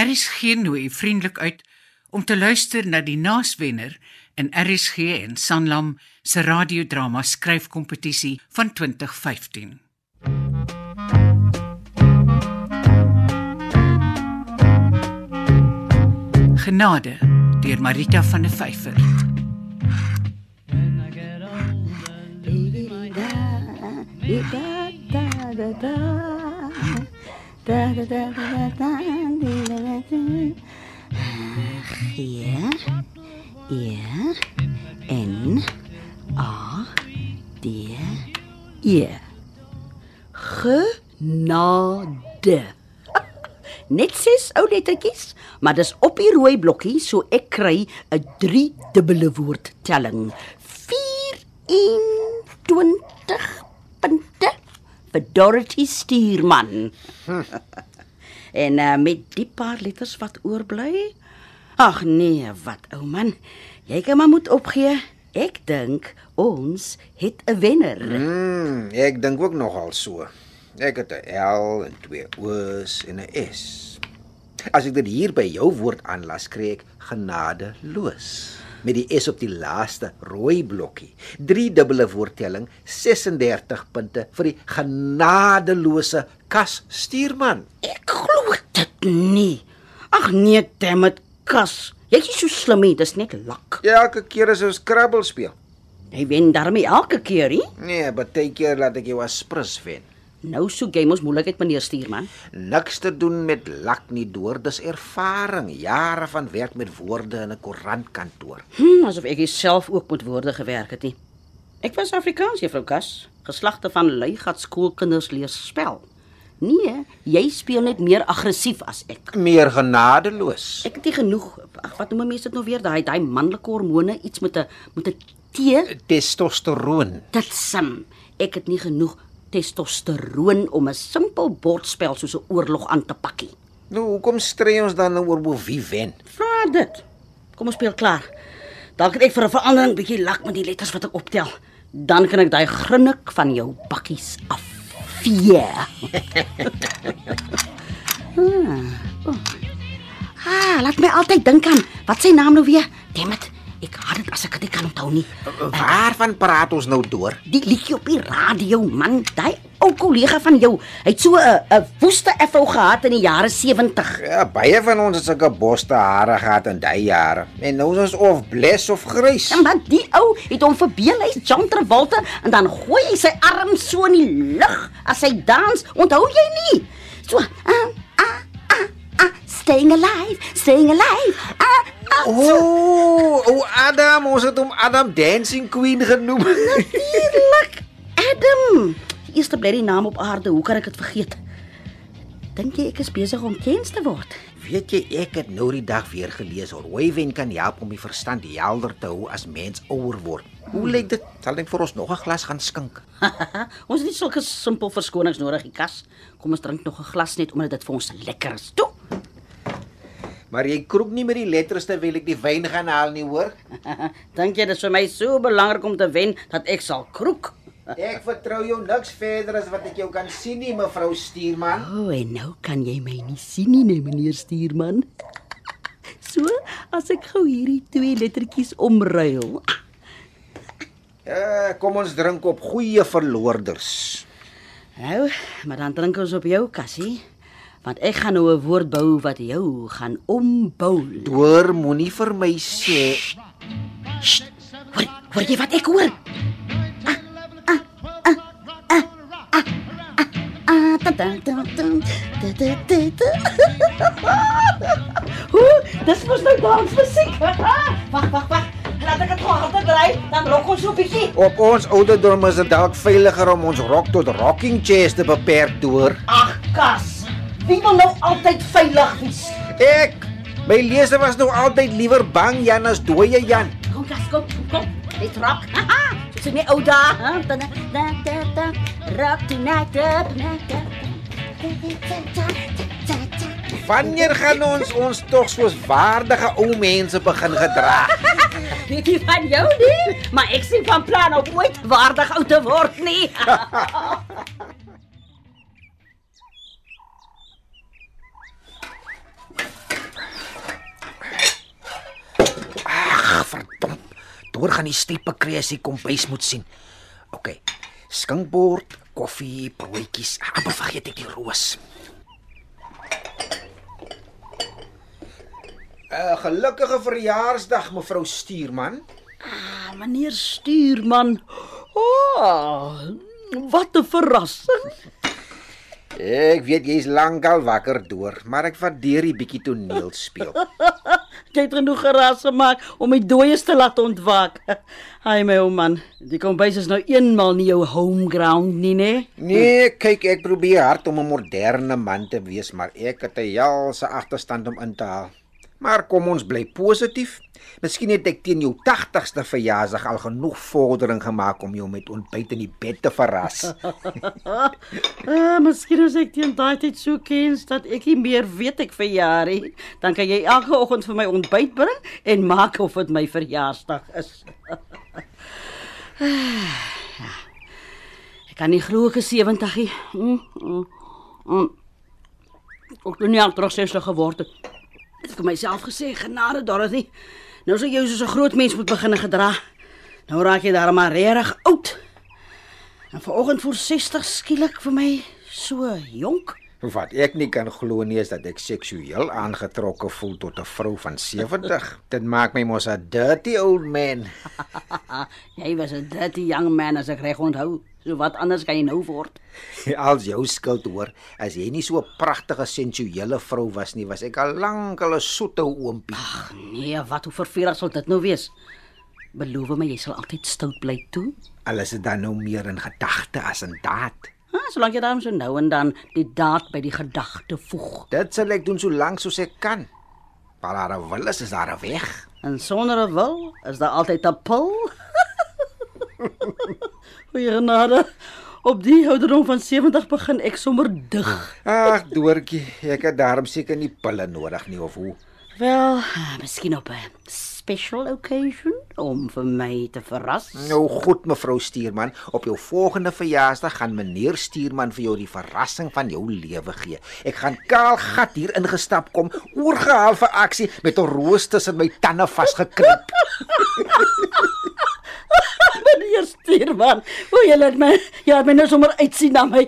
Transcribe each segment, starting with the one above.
RSG nooi vriendelik uit om te luister na die naaswenner in RSG en Sanlam se radiodrama skryfkompetisie van 2015. Genade deur Marita van der Vyver. G E N A D E Genade. Net ses ou lettertjies, maar dis op die rooi blokkie so ek kry 'n 3 dubbele woord telling. 24 punte vir Dorothy Stuurman. en uh, met die paar letters wat oorbly, ag nee, wat ou man, jy kan maar moet opgee. Ek dink ons het 'n wenner. Mm, ek dink ook nogal so. Ek het 'n L en twee O's en 'n S. As ek dit hier by jou woord aanlas, kry ek genadeloos met die S op die laaste rooi blokkie. Drie dubbele woordtelling, 36 punte vir die genadeloose kas stuurman. Ek glo dit nie. Ag nee, dammit, kas. Jy's nie so slim nie, dis net lak. Elke keer as ons krabbel speel. Jy wen daarmee elke keer, nie? Nee, baie keer laat ek jou as sprus wen. Nou soek jy mos moeilikheid meneer Stuurman. Niks te doen met lak nie deur, dis ervaring, jare van werk met woorde in 'n koerantkantoor. Hm, asof ek self ook met woorde gewerk het nie. Ek was Afrikaans juffrou Kas, geslagte van Luigat skoolkinders leer spel. Nee, jy speel net meer aggressief as ek. Meer genadeloos. Ek het nie genoeg. Ag, wat noem mense dit nou weer? Daai daai manlike hormone, iets met 'n met 'n T. Testosteroon. Dit sim. Ek het nie genoeg testosteroon om 'n simpel bordspel soos 'n oorlog aan te pakkie. Nou, hoekom stry ons dan nou oor wie wen? Vra dit. Kom ons speel klaar. Dalk het ek vir 'n verandering bietjie lak met die letters wat ek optel. Dan kan ek daai grinnik van jou bakkies af. Vee. ah, oh. ah, laat my altyd dink aan wat sy naam nou weer? Dammit. Ek haat dit as ek dit kan onthou nie. Waarvan praat ons nou deur? Die liedjie op die radio, man, daai ou kollega van jou, hy het so 'n 'n woeste afro gehad in die jare 70. Ja, baie van ons het sulke boste hare gehad in daai jare. En nou is ons of bles of grys. En want die ou het hom verbeel hy's John Travolta en dan gooi hy sy arm so in die lug as hy dans. Onthou jy nie? So, ah, ah, staying alive, staying alive. Ah, ah, oh, oh Adam, ons het hom Adam Dancing Queen genoem. Natuurlik. Adam. Eerste bly die naam op aarde. Hoe kan ek dit vergeet? Dink jy ek is besig om kens te word? Weet jy, ek het nou die dag weer gelees oor Roywen kan help om die verstand helder te hou as mens ouer word. Hoe lyk dit? Sal ek vir ons nog 'n glas gaan skink? ons het nie sulke simpel verskonings nodig, kas. Kom ons drink nog 'n glas net omdat dit vir ons lekker is. Toe. Maar jy kroek nie met die letters terwyl ek die wyn gaan haal nie, hoor? Dink jy dit is vir my so belangrik om te wen dat ek sal kroek? Ek vertrou jou niks verder as wat ek jou kan sien nie, mevrou Stuurman. O, oh, en nou kan jy my nie sien nie, nee, meneer Stuurman. So, as ek gou hierdie twee lettertjies omruil. Ja, kom ons drink op goeie verloorders. Nou, maar dan drink ons op jou kassie. Want ek gaan nou 'n woord bou wat jou gaan ombou. Hoor, moenie vir my sê Sst. Hoor, hoor jy wat ek hoor? Hoe? Dis mos nou dansmusiek. Wag, wag, wag. Laat ek dit gou harder draai, dan rok ons so 'n bietjie. op ons ouderdom is dit dalk veiliger om ons rok tot rocking chairs te beperk, hoor. Ag, kas. Wie wil nou altyd veilig wees? Ek my leser was nou altyd liewer bang Jan as dooie Jan. Kom, kas, kom, kom. Dit rock. Haha. Dis nie ou hè? Da da da da. Rock tonight up. Wanneer gaan ons ons tog soos waardige ou mense begin gedra? Weet jy van jou nie? Maar ek sien van plan om ooit waardig oud te word nie. kantoor gaan die steppe kry as hy kombuis moet sien. OK. Skinkbord, koffie, broodjies. Amper vergeet ek die roos. 'n uh, Gelukkige verjaarsdag mevrou Stuurman. Ah, meneer Stuurman. Oh, wat 'n verrassing. Ek weet jy's lankal wakker deur, maar ek waardeer die bietjie toneel speel. Jy het genoeg geraas gemaak om die dooies te laat ontwaak. Haai my ou man, die kombuis is nou eenmal nie jou home ground nie, né? Nee, kyk, ek probeer hard om 'n moderne man te wees, maar ek het 'n jelse agterstand om in te haal. Maar kom ons bly positief. Miskien het ek teen jou 80ste verjaarsdag al genoeg vordering gemaak om jou met ontbyt in die bed te verras. Ah, miskien as ek teen daai tyd so kens dat ek nie meer weet ek verjaar nie, dan kan jy elke oggend vir my ontbyt bring en maak of dit my verjaarsdag is. Ek kan nie glo ek is 70 nie. Mm, mm, mm. Ook toe nie al terug 60 geword het. Vir myself gesê, genade Dorothy. Nou sou jy soos 'n groot mens moet begin gedra. Nou raak jy daar maar regtig oud. En vanoggend voor 60 skielik vir my so jonk. Wat ek nie kan glo nie is dat ek seksueel aangetrokke voel tot 'n vrou van 70. Dit maak my mos 'n dirty old man. jy was 'n dirty young man as ek reg onthou. So wat anders kan jy nou word? Als jou skuld hoor, as jy nie so 'n pragtige sensuele vrou was nie, was ek al lank al 'n soete oompie. Ag nee, wat hoe vervelend sal dit nou wees? Beloof my jy sal altyd stout bly toe. Alles is dan nou meer in gedagte as in daad. Ah, solank jy dan so nou en dan die daad by die gedagte voeg. Dit sal ek doen so lank soos ek kan. Maar daar wil is, daar 'n weg. En sonder 'n wil is daar altyd 'n pil. Goeie genade. Op die ouderdom van 70 begin ek sommer dig. Ag, doortjie, ek het daarom seker nie pille nodig nie of hoe. Wel, miskien op 'n special occasion om vir my te verras. Nou goed mevrou Stuurman, op jou volgende verjaarsdag gaan meneer Stuurman vir jou die verrassing van jou lewe gee. Ek gaan kaal gat hier ingestap kom, oorgehaal vir aksie met 'n roos tussen my tande vasgekrimp. Meneer Stuurman, hoe jy laat my ja, my nou sommer uitsien na my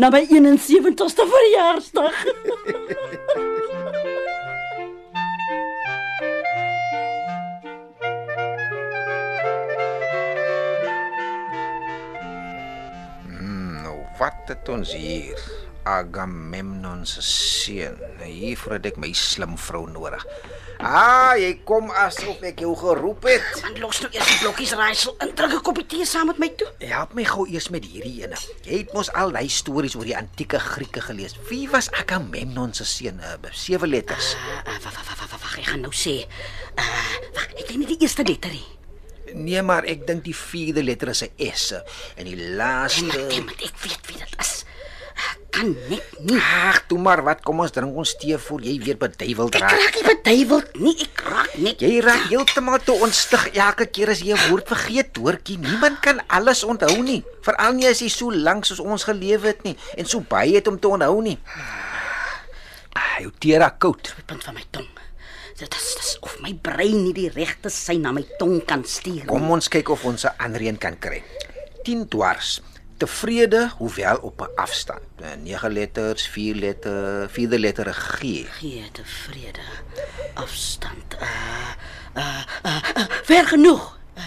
na my 71ste verjaarsdag. Nou wat het ons hier? Agamemnon se seun. Nou, Hiervoor het ek my slim vrou nodig. Ah, jy kom asof ek jou geroep het. Man los nou eers die blokkies raaisel en drink 'n koppie tee saam met my toe. Help my gou eers met hierdie ene. Jy het mos al daai stories oor die antieke Grieke gelees. Wie was Agamemnon se seun? Uh, sewe letters. Uh, uh, wag wag wag wag, wag, ek gaan nou sê. Uh, wag, ek dink nie die eerste letter nie. Nee, maar ek dink die vierde letter is 'n S en die laaste Damn, ek weet wie dit kan net nie. Ag, toe maar wat, kom ons drink ons tee voor jy weer beduiweld Ek raak. raak nie beduiweld nie, ek raak net Jy raak heeltemal te ontstig elke keer as jy 'n woord vergeet, hoortjie. Niemand kan alles onthou nie, veral nie as jy so lank soos ons gelewe het nie en so baie het om te onthou nie. Ah, jou tee raak koud. die punt van my tong. Dit is dis of my brein nie die regte sein na my tong kan stuur. Kom ons kyk of ons 'n ander een kan kry. 10 dwars. Tevrede, hoewel op 'n afstand. 9 letters, 4 letter, vierde letter G. Gee tevrede. Afstand. Uh uh, uh, uh ver genoeg. Uh,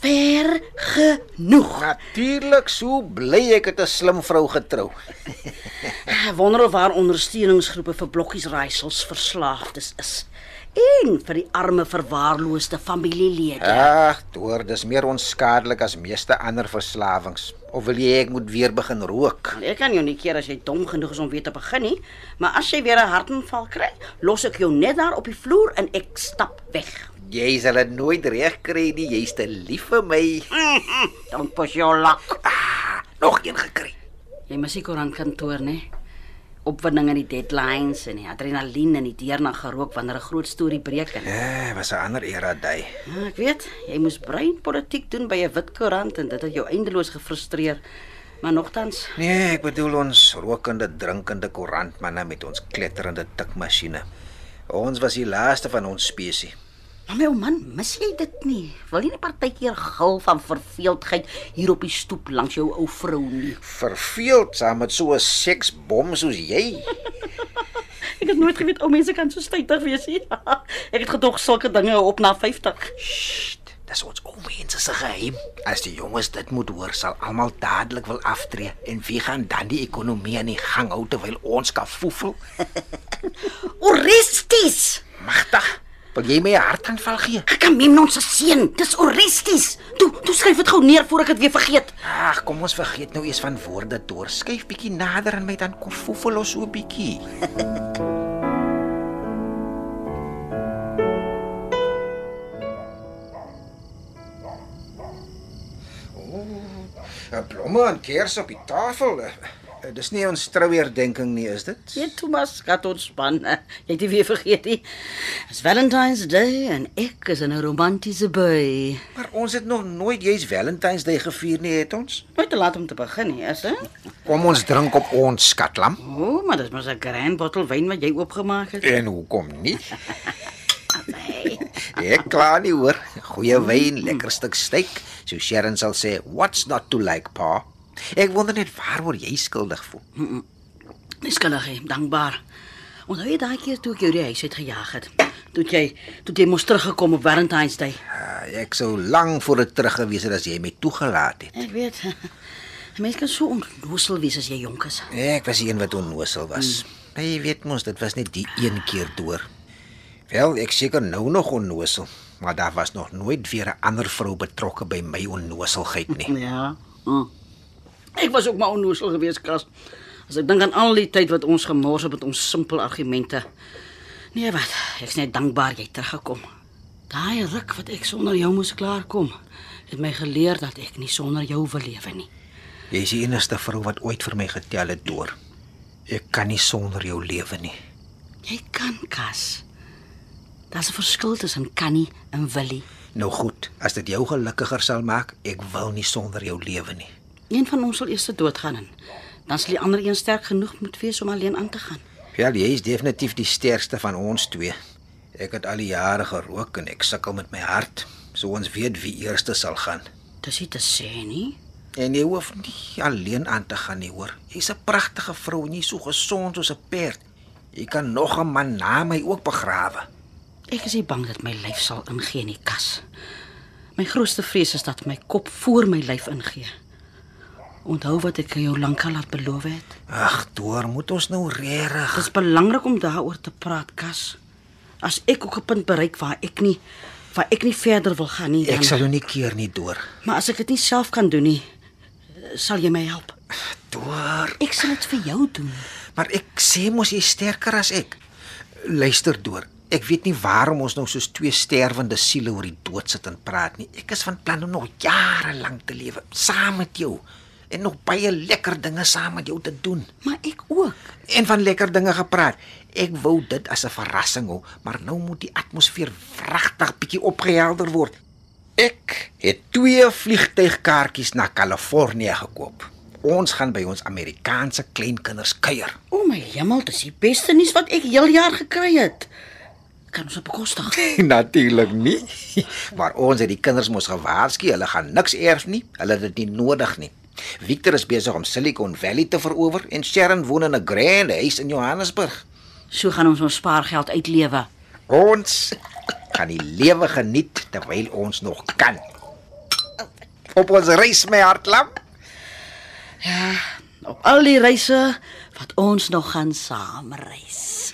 ver genoeg. Natuurlik, so bly ek het 'n slim vrou getrou. Ek wonder of haar ondersteuningsgroepe vir blokkies raaisels verslaafdes is. En vir die arme verwaarloosde familielede. Ag, toe, dis meer onskadelik as meeste ander verslawings. Of wil jy ek moet weer begin rook? Ek kan jou nie keer as jy dom genoeg is om weer te begin nie, maar as jy weer 'n hartaanval kry, los ek jou net daar op die vloer en ek stap weg. Jy sal dit nooit reg kry nie, jy's te lief vir my. Don't push your luck. Ah, nog een gekry. Jy mis die koerantkantoor, né? Opwinding en die deadlines en die adrenalien en die deurna gerook wanneer 'n groot storie breek en Eh, was 'n ander era daai. Ja, ek weet, jy moes breinpolitiek doen by 'n wit koerant en dit het jou eindeloos gefrustreer. Maar nogtans, Nee, ek bedoel ons rokende, drinkende koerantmanne met ons kletterende tikmasjiene. Ons was die laaste van ons spesies. Maar my ou man, mis jy dit nie? Wil jy nie partykeer gil van verveeldheid hier op die stoep langs jou ou vrou nie? Verveeld saam met so 'n seksbom soos jy. Ek het nooit geweet ou mense kan so stytig wees nie. Ek het gedog sulke dinge op na 50. Sst, dis ons ou mense se geheim. As die jonges dit moet hoor, sal almal dadelik wil aftree en wie gaan dan die ekonomie aan die gang hou terwyl ons kan foefel? Orestes. Magtig. Wil jy my 'n hartaanval gee? Ek kan Memnon se seun. Dis Orestes. Toe, toe skryf dit gou neer voor ek dit weer vergeet. Ag, kom ons vergeet nou eers van woorde deur. Skuif bietjie nader aan my dan kom foefel ons so 'n bietjie. Oh, blomme en kers op die tafel. Eh, Dis nie ons trouherdenking nie, is dit? Ja, Thomas, gat ontspan. Jy het nie weer vergeet nie. Dis Valentine's Day en ek is in 'n romantiese bui. Maar ons het nog nooit juis Valentine's Day gevier nie, het ons? Nooit te laat om te begin nie, is dit? Kom ons drink op ons skatlam. O, oh, maar dis mos 'n grand bottel wyn wat jy oopgemaak het. En hoekom nie? Ek kla nie hoor. Goeie wyn, lekker stuk steak. So Sharon sal sê, "What's not to like, pa?" Ek wonder net waaroor jy skuldig voel. Dis skuldig, hè, dankbaar. Onthou jy daai keer toe ek jou die huis uit gejaag het? Toe jy toe jy mos teruggekom op Valentine's Day. Uh, ek sou lank voor dit terug gewees het as jy my toegelaat het. Ek weet. 'n Mens kan so onnoosel wees as jy jonk is. Ek was die een wat onnosel was. Mm. Jy weet mos, dit was net die een keer deur. Wel, ek seker nou nog onnosel, maar daar was nog nooit weer 'n ander vrou betrokke by my onnoselheid nie. Ja. Mm. Ek was ook maar onnoosel geweest, Kas. As ek dink aan al die tyd wat ons gemors het met ons simpel argumente. Nee, wat? Ek's net dankbaar jy teruggekom. Daai ruk wat ek sonder jou moes klaarkom, het my geleer dat ek nie sonder jou wil lewe nie. Jy is die enigste vrou wat ooit vir my getel het deur. Ek kan nie sonder jou lewe nie. Jy kan, Kas. Daar's 'n verskil tussen kan nie en wil nie. Nou goed, as dit jou gelukkiger sal maak, ek wil nie sonder jou lewe nie. Een van ons sal eers doodgaan en dan sal die ander een sterk genoeg moet wees om alleen aan te gaan. Ja, jy is definitief die sterkste van ons twee. Ek het al die jare gerook en ek sukkel met my hart. So ons weet wie eerste sal gaan. Dis nie te sê nie. En jy hoef nie alleen aan te gaan nie, hoor. Jy's 'n pragtige vrou en jy's so gesond soos 'n perd. Jy kan nog 'n man na my ook begrawe. Ek is nie bang dat my lyf sal ingee in die kas. My grootste vrees is dat my kop voor my lyf ingee. Onthou wat ek jou lankal laat beloof het. Ag, deur moet ons nou regtig. Dit is belangrik om daaroor te praat, Kas. As ek ook 'n punt bereik waar ek nie waar ek nie verder wil gaan nie, dan Ek sal jou nie keer nie, deur. Maar as ek dit nie self kan doen nie, sal jy my help. Deur. Ek sal dit vir jou doen. Maar ek sê mos jy sterker as ek. Luister deur. Ek weet nie waarom ons nou soos twee sterwende siele oor die dood sit en praat nie. Ek is van plan om nog jare lank te lewe saam met jou en nog baie lekker dinge saam met jou te doen. Maar ek ook. En van lekker dinge gepraat. Ek wou dit as 'n verrassing hou, maar nou moet die atmosfeer wragtig bietjie opgehelder word. Ek het twee vliegtuigkaartjies na Kalifornië gekoop. Ons gaan by ons Amerikaanse kleinkinders kuier. O my hemel, dis die beste nuus wat ek heel jaar gekry het. Kan ons op bekostig? Natuurlik nie. Maar ons het die kinders mos gewaarsku, hulle gaan niks erf nie. Hulle het dit nie nodig nie. Victor is besig om Silicon Valley te verower en Sharon woon in 'n grand huis in Johannesburg. So gaan ons ons spaargeld uitlewe. Ons kan die lewe geniet terwyl ons nog kan. Op ons reis my hartlam. Op al die reise wat ons nog gaan saam reis.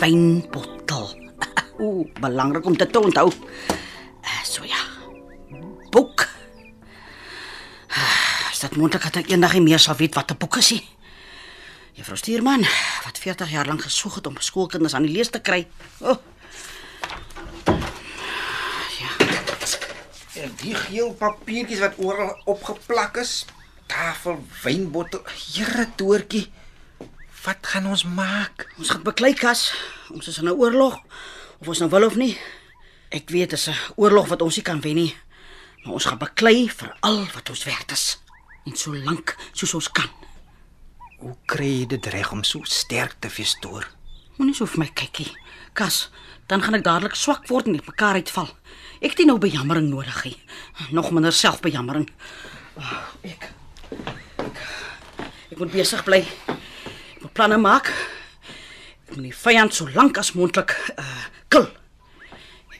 Wynbottel. Ooh, belangrik om dit te onthou. Uh, so ja. Boek. Ah, Is dit moontlik dat ek eendag nie meer sal weet wat 'n boek is nie? Juffrou Stuurman, wat 40 jaar lank gesoek het om skoolkinders aan die lees te kry. Oh, En die geel papiertjies wat oral opgeplak is, tafel, wynbottel. Here toertjie. Wat gaan ons maak? Ons gaan beklei kas. Ons is in 'n oorlog of ons nou wil of nie. Ek weet dit is 'n oorlog wat ons nie kan wen nie. Maar ons gaan beklei vir al wat ons werd is. En so lank soos ons kan. Hoe kry jy dit reg om so sterk te wees, Toer? Moenie so vir my kykie. Kas, dan gaan ek dadelik swak word en mekaar uitval. Ek het nie nou bejammering nodig nie. Nog minder selfbejammering. Ah, Ek ek, ek moet besig bly. Moet planne maak. Ek moet die vyand so lank as moontlik uh kill.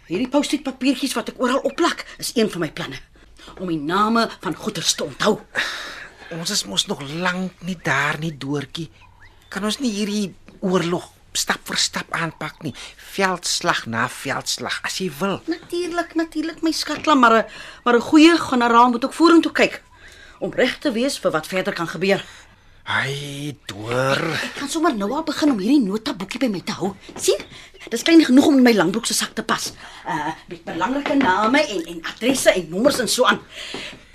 Hierdie post-it papiertjies wat ek oral opplak, is een van my planne om die name van goeders te onthou. Ons is mos nog lank nie daar nie, Doortjie. Kan ons nie hierdie oorlog stap vir stap aanpak nie? Veldslag na veldslag as jy wil. Natuurlik, natuurlik my skatlam, maar 'n maar 'n goeie generaal moet ook vorentoe kyk om reg te wees vir wat verder kan gebeur. Ai, Door. Ek kan sommer nou al begin om hierdie notaboekie by my te hou. sien? Dis klein genoeg om in my langbroek se sak te pas. Uh met belangrike name en en adresse en nommers en so aan.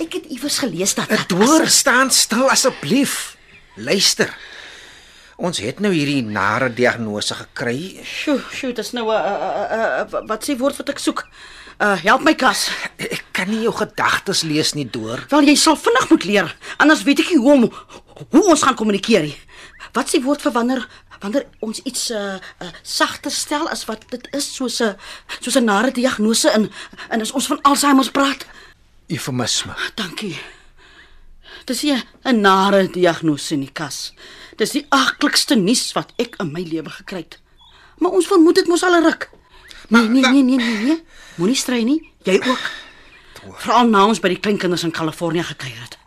Ek het iewers gelees dat dat Door, staan stil asseblief. Luister. Ons het nou hierdie nare diagnose gekry. Sjoe, sjoe, dis nou 'n uh, uh, uh, wat sê woord wat ek soek. Uh help my kas. Ek kan nie jou gedagtes lees nie, Door. Wel jy sal vinnig moet leer, anders weet ek nie hoe om hoe ons gaan kommunikeer nie. Wat sê woord vir wanneer wanneer ons iets uh, uh sagter stel as wat dit is soos 'n soos 'n nare diagnose in en as ons van Alzheimer praat. Eufemisme. Dankie. Dis nie 'n nare diagnose nie, Kas. Dis die aglikste nuus wat ek in my lewe gekry het. Maar ons vermoed dit mos al 'n ruk. Nee, nee, nee, nee, nee, nee. Moenie strei nie. Jy ook. Veral na ons by die kleinkinders in Kalifornië gekuier het.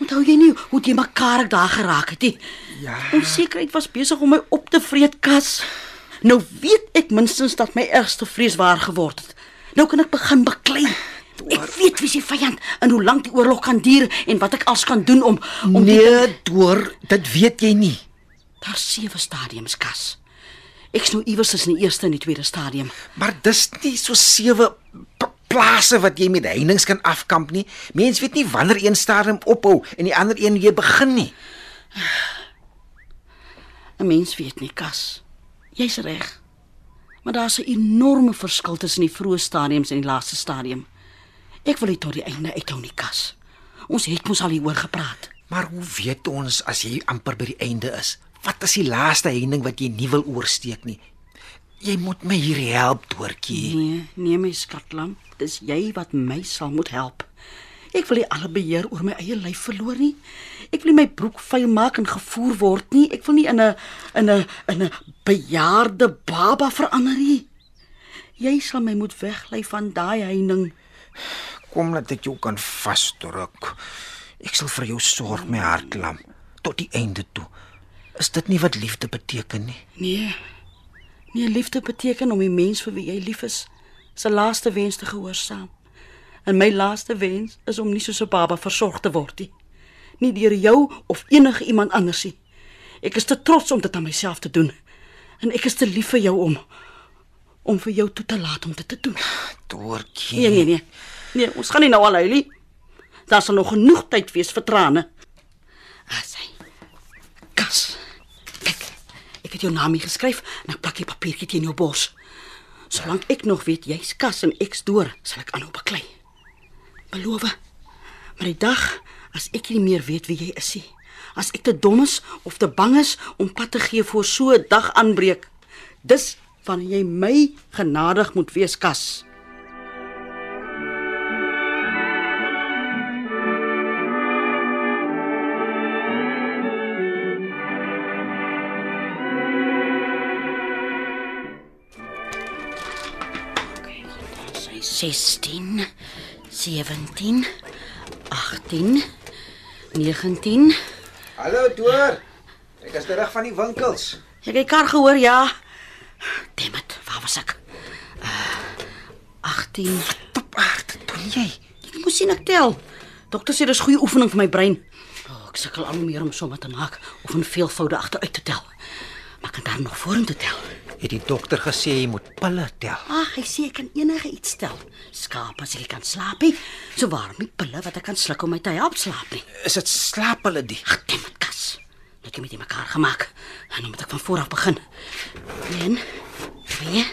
Onthou jy nie hoe jy mekaar daar geraak het nie? Ja. Onsekerheid was besig om my op te vreet, Kas. Nou weet ek minstens dat my ergste vrees waar geword het. Nou kan ek begin beklei. Ek weet wie se vyand en hoe lank die oorlog kan duur en wat ek als kan doen om om die- Nee, Door, dit weet jy nie. Daar's sewe stadiums, Kas. Ek's nou iewers tussen die eerste en die tweede stadium. Maar dis nie so sewe plase wat jy met heininge kan afkamp nie. Mense weet nie wanneer een stadium ophou en die ander een weer begin nie. 'n Mens weet nie, Kas. Jy's reg. Maar daar's 'n enorme verskil tussen die vroeë stadiums en die laaste stadium. Ek wil dit tot die einde uithou nie, Kas. Ons het mos al hieroor gepraat. Maar hoe weet ons as jy amper by die einde is? Wat is die laaste heining wat jy nie wil oorsteek nie? Jy moet my hier help, Doortjie. Nee, nee my skatlam, dis jy wat my sal moet help. Ek wil nie alle beheer oor my eie lyf verloor nie. Ek wil nie my broek vuil maak en gevoer word nie. Ek wil nie in 'n in 'n in 'n bejaarde baba verander nie. Jy sal my moet weglei van daai heining. Kom dat ek jou kan vasdruk. Ek sal vir jou sorg, my hartlam, tot die einde toe. Is dit nie wat liefde beteken nie? Nee. Nee, liefde beteken om die mens vir wie jy lief is, se laaste wens te gehoorsaam. En my laaste wens is om nie soos 'n baba versorg te word nie. Nie deur jou of enige iemand anders nie. Ek is te trots om dit aan myself te doen. En ek is te lief vir jou om om vir jou toe te laat om dit te doen. Doortjie. Nee, nee, nee. Nee, ons gaan nie nou al huil nie. Daar sal nog genoeg tyd wees vir trane. Asai. Kas. Kyk. Ek het jou naam hier geskryf en ek plak die papiertjie teen jou bors. Solank ek nog weet jy's Kas en ek's deur, sal ek aanhou baklei. Beloof. Maar die dag as ek nie meer weet wie jy is nie, as ek te dom is of te bang is om pad te gee voor so 'n dag aanbreek, dis wanneer jy my genadig moet wees, Kas. 16, 17, 18, 19. Hallo Door. Ek is terug van die winkels. Ek het kar gehoor, ja. Demet, waar was ek? Uh, 18. Top aard, doen jy? Ek moes sien ek tel. Dokter sê dis goeie oefening vir my brein. Oh, ek sukkel al hoe meer om somme te maak of in veelvoude agteruit te tel. Maar ek kan daar nog vorentoe tel. Het die dokter gesê jy moet pille tel? Ag, hy sê ek kan enige iets tel. Skaap as ek kan slaap nie. So waarom nie pille wat ek kan sluk om my te help slaap nie? Is dit slaappille die? Ag, dit moet kas. Ek het met dit mekaar gemaak. En dan moet ek van voor af begin. 1 2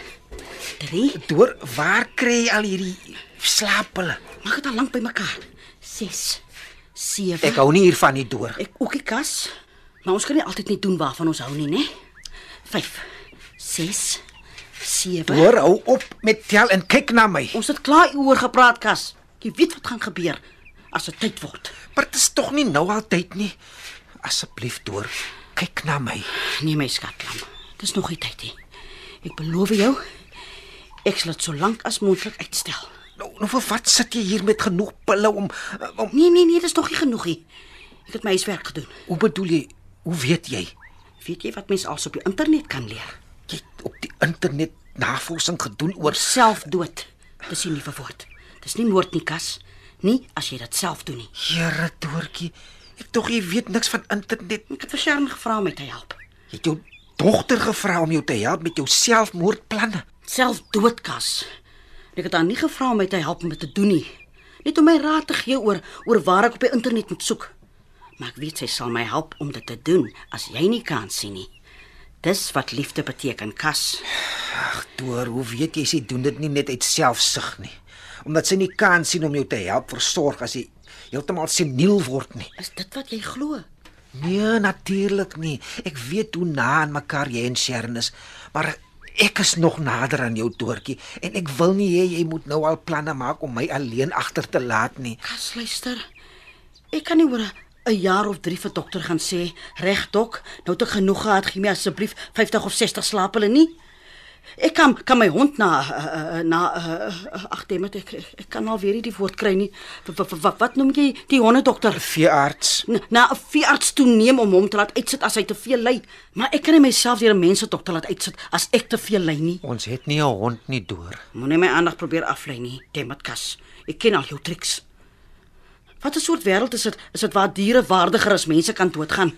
3 Deur waar kry jy al hierdie slaappille? Maak dit al lank bymekaar. 6 7 Ek hou nie hiervan nie deur. Ek ook die kas. Maar ons kan nie altyd net doen waarvan ons hou nie, né? 5 6 7 Deur hou op met tel en kyk na my. Ons het klaar oor gepraat, kas. Jy weet wat gaan gebeur as dit tyd word. Maar dit is tog nie nou altyd nie. Asseblief deur, kyk na my. Nee my skatlam. Dis nog nie tyd nie. Ek beloof jou ek sal dit so lank as moontlik uitstel. Nou, nou vir wat sit jy hier met genoeg pille om om Nee nee nee, dis nog nie genoeg nie. Ek het my huiswerk gedoen. Hoe bedoel jy? Hoe weet jy? Weet jy wat mense als op die internet kan leer? Op die internet navorsing gedoen oor Selfdood. Dis nie nuwe woord. Dis nie moord nie, kas. Nie as jy dit self doen nie. Here Doortjie. Ek tog jy weet niks van internet. Ek het vir Sharon gevra om my te help. Jy het jou dogter gevra om jou te help met jou selfmoordplanne. Selfdoodkas. Ek het haar nie gevra om my te help om dit te doen nie. Net om my raad te gee oor oor waar ek op die internet moet soek. Maar ek weet sy sal my help om dit te doen as jy nie kan sien nie. Dis wat liefde beteken, kas. Ag, Door, hoe weet jy sy doen dit nie net uit selfsug nie? Omdat sy nie kan sien om jou te help versorg as jy heeltemal seniel word nie. Is dit wat jy glo? Nee, natuurlik nie. Ek weet hoe na aan mekaar jy en Sharon is, maar ek is nog nader aan jou Doortjie en ek wil nie hê jy moet nou al planne maak om my alleen agter te laat nie. Kas, luister. Ek kan nie oor 'n 'n jaar of 3 vir dokter gaan sê, "Reg dok, nou het ek genoeg gehad, gee my asseblief 50 of 60 slaaphulle nie." Ek kan kan my hond na uh, na uh, ag moet ek, ek kan alweer nie die woord kry nie. Wat wat, wat noem jy die hondedokter? Veearts. Na- 'n veearts toe neem om hom te laat uitsit as hy te veel ly. Maar ek kan nie myself deur 'n mensedokter laat uitsit as ek te veel ly nie. Ons het nie 'n hond nie Door. Moenie my aandag probeer aflei nie, Dematkas. Ek ken al jou triks. Wat 'n soort wêreld is dit? Is dit waar diere waardiger as mense kan doodgaan?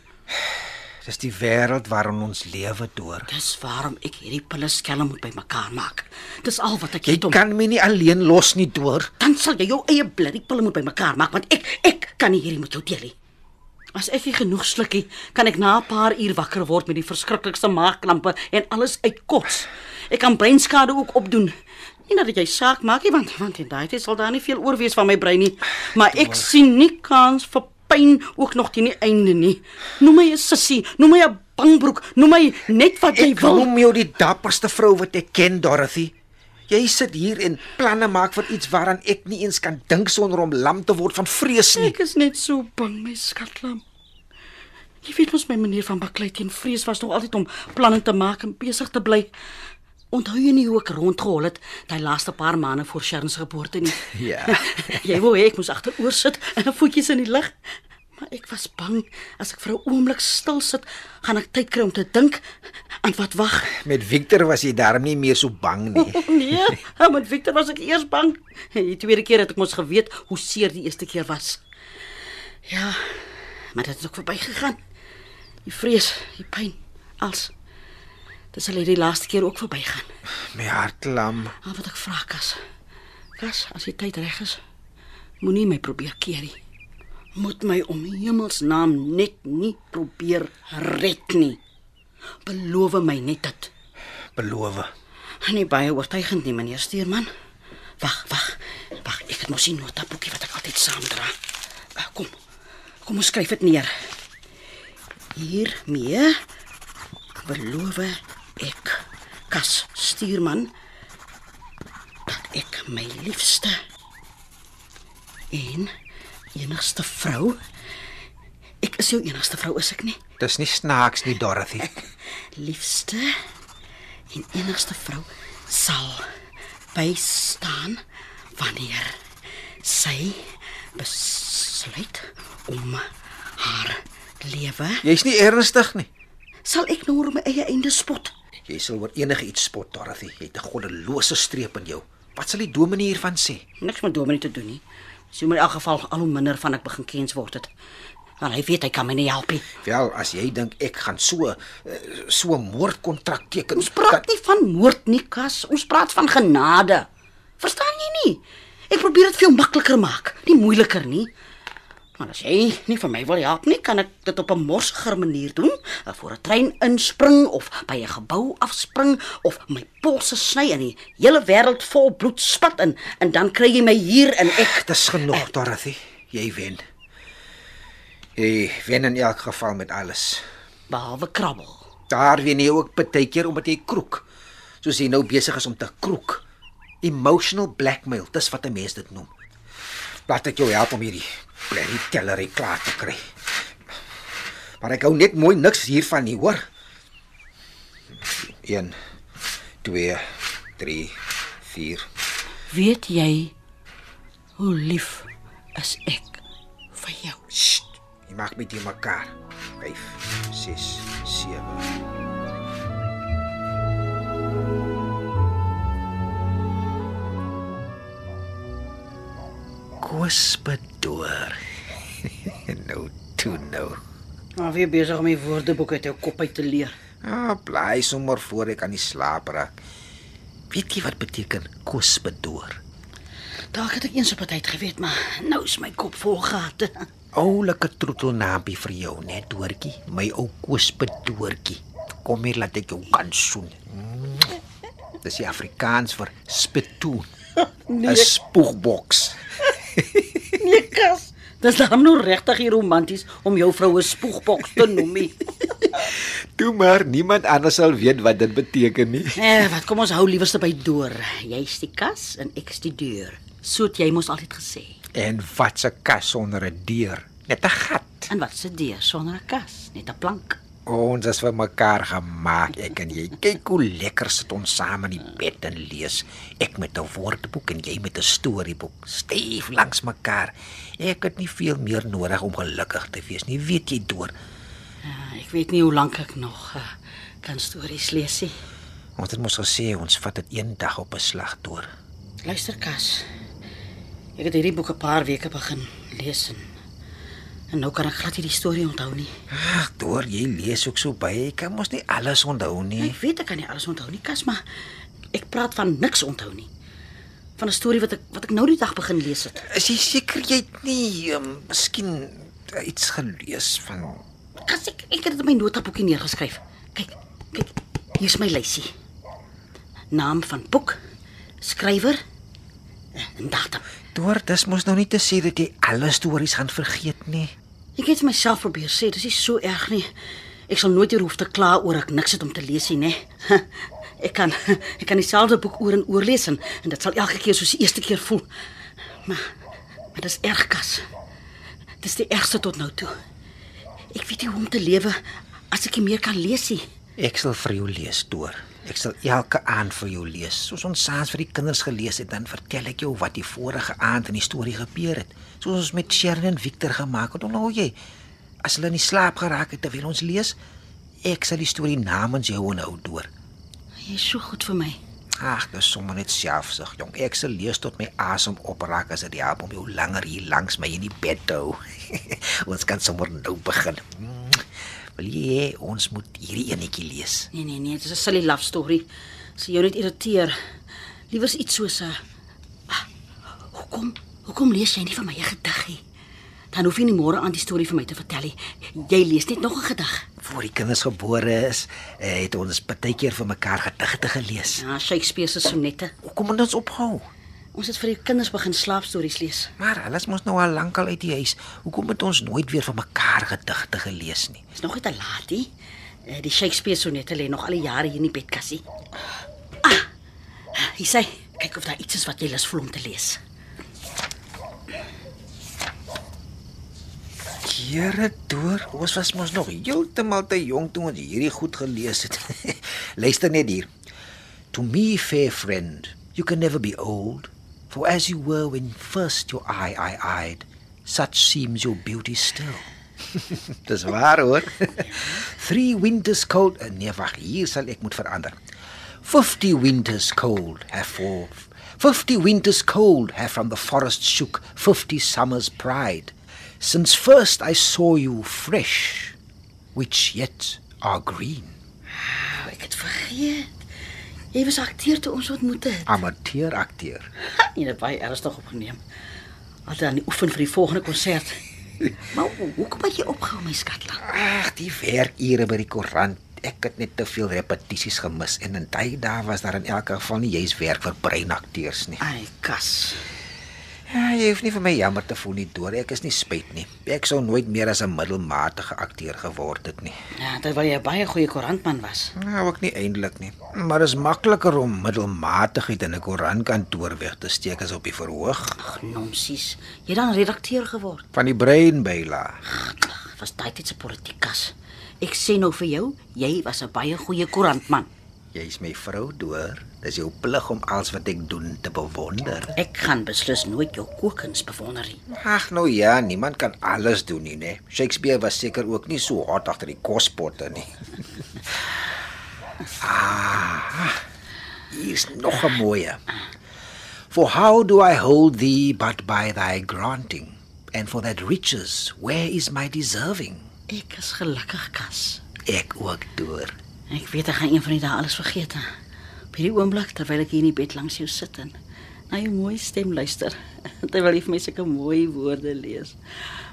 Dis die wêreld waarin ons lewe Door. Dis waarom ek hierdie pille skelm moet bymekaar maak. Dis al wat ek Jy het om. kan my nie alleen los nie Door. Dan sal jy jou eie bloody pille moet bymekaar maak want ek ek kan nie hierdie met jou deel nie. As ek nie genoeg slukkie, kan ek na 'n paar uur wakker word met die verskriklikste maagkrampe en alles uitkots. Ek kan breinskade ook opdoen. Nie dat jy saak maak nie want want in daai tyd sal daar nie veel oor wees van my brein nie, maar ek sien nie kans vir pyn ook nog teen die einde nie. Noem my 'n sissie, noem my 'n bangbroek, noem my net wat jy Ek wil. noem jou die dapperste vrou wat ek ken, Dorothy. Jy sit hier en planne maak vir iets waaraan ek nie eens kan dink sonder om lam te word van vrees nie. Ek is net so bang, my skatlam. Jy weet mos my manier van baklei teen vrees was nog altyd om planne te maak en besig te bly. Onthou jy nie hoe ek rondgehol het daai laaste paar maande voor Sharon se geboorte nie? Ja. jy wou hê ek moes agteroor sit en voetjies in die lug. Maar ek was bang as ek vir 'n oomblik stil sit, gaan ek tyd kry om te dink aan wat wag. Met Victor was jy daarom nie meer so bang nie. nee, met Victor was ek eers bang. Die tweede keer het ek mos geweet hoe seer die eerste keer was. Ja, maar dit het ook verbygegaan. Die vrees, die pyn, als. Dit sal hierdie laaste keer ook verbygaan. My hart lam. Maar wat ek vra Kas. Kas, as die tyd reg is, moenie my probeer keer nie. Moet my om hemelsnaam net nie probeer red nie. Beloof my net dit. Beloof. Nie baie oortuigend nie, meneer Stuurman. Wag, wag. Wag, ek het mos 'n notaboekie wat ek altyd saamdra. Ah, Kom. Kom ons skryf dit neer. Hiermee beloof ek Kas Stuurman dat ek my liefste en enigste vrou Ek is jou enigste vrou, is ek nie? Dis nie snaaks nie, Dorothy. liefste en enigste vrou sal bystaan wanneer sy besluit om haar lewe Jy's nie ernstig nie. sal ek nou oor my eie einde spot Jy sal oor enige iets spot, Dorothy. Jy het 'n goddelose streep in jou. Wat sal die dominee hiervan sê? niks met dominee te doen nie moet in elk geval al hoe minder van ek begin kens word het Want hy weet hy kan my nie help nie. Wel, as jy dink ek gaan so eh, so moordkontrak teken. Ons praat nie van moord nie, Kas. Ons praat van genade. Verstaan jy nie? Ek probeer dit veel makliker maak, nie moeiliker nie. Maar as jy nie vir my wil help nie, kan ek dit op 'n morsiger manier doen, eh, voor 'n trein inspring of by 'n gebou afspring of my polse sny en die hele wêreld vol bloed spat in en dan kry jy my hier en ek Dis genoeg, Dorothy. Jy wen. Jy wen in elk geval met alles. behalwe krabbel. Daar wen jy ook baie keer omdat jy kroek. Soos jy nou besig is om te kroek. Emotional blackmail, dis wat 'n mens dit noem. Laat ek jou help om hierdie blerrie tellery klaar te kry. Maar ek hou net mooi niks hiervan nie, hoor. 1 2 3 4 Weet jy hoe lief is ek vir jou? Sst, jy maak met die mekaar. 5 6 7 Koosbedoor. nou toe nou. Maar wie besig om die woordeboek uit jou kop uit te leer? Ah, bly sommer voor ek aan die slaap raak. Weet jy wat beteken koosbedoor? Dalk het ek eens op 'n tyd geweet, maar nou is my kop vol gate. Oulike troetelnaampie vir jou, net doortjie, my ou koosbedoortjie. Kom hier laat ek jou kan soen. Mm. Dis die Afrikaans vir spitoen. 'n Spoegboks. Nee, kas. Dis dan nou regtig hier romanties om jou vroue spoegboks te noem. nie. Toe maar niemand anders sal weet wat dit beteken nie. Eh, wat kom ons hou liewerste by deur. Jy's die kas en ek's die deur. So het jy mos altyd gesê. En wat 'n kas sonder 'n deur, net 'n gat. En wat se deur sonder 'n kas, net 'n plank. Ons is vir mekaar gemaak, ek en jy. Kyk hoe lekker sit ons saam in die bed en lees. Ek met 'n woordeboek en jy met 'n storieboek, styf langs mekaar. Ek het nie veel meer nodig om gelukkig te wees nie, weet jy deur. Ja, ek weet nie hoe lank ek nog uh, kan stories lees nie. Ons het mos gesê ons vat dit een dag op 'n slag deur. Luister kas. Ek het hierdie boek 'n paar weke begin lees en, en nou kan ek glad nie die storie onthou nie. Ag, deur jy lees ook so baie, ek kan mos nie alles onthou nie. Ek weet ek kan nie alles onthou nie, kas, maar ek praat van niks onthou nie. Van 'n storie wat ek wat ek nou die dag begin lees het. Is jy seker jy het nie um, miskien iets gelees van Kas ek ek het dit in my notaboekie neergeskryf. Kyk, kyk, hier's my lysie. Naam van boek, skrywer en datum. Deur dis mos nou nie te sê dat jy alle stories gaan vergeet nie. Ek het myself probeer sê, dis nie so erg nie. Ek sal nooit hier hoef te kla oor ek niks het om te lees nie, nê. Ek kan ek kan dieselfde boek oor en oor lees en, en dit sal elke keer soos die eerste keer voel. Maar maar dis erg kas. Dis die ergste tot nou toe. Ek weet nie hoe om te lewe as ek nie meer kan lees nie. Ek sal vir jou lees, Deur. Ek sal elke aand vir jou lees. Soos ons saans vir die kinders gelees het, dan vertel ek jou wat die vorige aand in die storie gebeur het. Soos ons met Sharon en Victor gemaak het. Onthou jy? As hulle in die slaap geraak het terwyl ons lees, ek sal die storie namens jou onhou, Deur. Jy is so goed vir my. Ag, dis sommer net selfsug, jong. Ek sal lees tot my asem opraak as dit help om jou langer hier langs my in die bed te hou. ons kan sommer nou begin. Wil jy hê ons moet hierdie enetjie lees? Nee nee nee, dit is 'n silly love story. Sy jou net irriteer. Liewers iets soos 'n ah, Hoekom? Hoekom lees jy nie vir my 'n gediggie? Dan hoef jy nie môre aan die storie vir my te vertel nie. Jy lees net nog 'n gedig. Voor die kinders gebore is, eh, het ons baie keer vir mekaar gedigte gelees. Ja, Shakespeare se sonnette. Hoekom moet ons ophou? Ons het vir die kinders begin slaapstories lees. Maar alles mos nou al lankal uit die huis. Hoekom het ons nooit weer vir mekaar gedigte gelees nie? Dis nog nie te laat nie. Eh, Die Shakespeare sonnette lê nog al die jare hier in die bedkassie. Ah. Hy sê, kyk of daar iets is wat jy lus voel om te lees. Here deur, ons was mos nog heeltemal te jonk toe ons hierdie goed gelees het. Luister net hier. To me, fair friend, you can never be old, for as you were when first your eye I eyed, such seems your beauty still. Dis waar hoor. Three winters cold, uh, nee wag, hier sal ek moet verander. 50 winters cold have for 50 winters cold have from the forest shook 50 summers pride. Since first I saw you fresh, which yet are green. Oh, ek het vergeet. Jy was akteur toe ons ontmoet het. Amateur akteur. Jy het baie ernstig opgeneem. Altyd aan die oefen vir die volgende konsert. Maar ho- hoekom het jy opgehou my skatla? Ag, die werkure by die koerant. Ek het net te veel repetisies gemis en in daai dae was daar in elk geval nie juis werk vir breinakteurs nie. Ai, kas. Ja, jy hoef nie vir my jammer te voel nie, Dore. Ek is nie spyt nie. Ek sou nooit meer as 'n middelmatige akteur geword het nie. Ja, terwyl jy baie goeie koerantman was. Nou ook nie eintlik nie. Maar is makliker om middelmatigheid in 'n koerantkantoor weg te steek as op die verhoog Ag, nonsies. Jy dan redakteur geword. van die brein byla. Was daai tyd se politikus. Ek sê nou vir jou, jy was 'n baie goeie koerantman. Jy's my vrou, Door. Dis jou plig om alles wat ek doen te bewonder. Ek gaan beslis nooit jou kookkuns bewonder nie. Ag nou ja, niemand kan alles doen nie, né? Shakespeare was seker ook nie so hard agter die kospotte nie. ah. Hier's nog 'n mooie. For how do I hold thee but by thy granting? And for that riches, where is my deserving? Ek is gelukkig, kas. Ek ook deur. Ek weet ek gaan een van die dae alles vergeet. Op hierdie oomblik terwyl ek hier in die bed langs jou sit en na jou mooi stem luister, terwyl jy vir my sulke mooi woorde lees.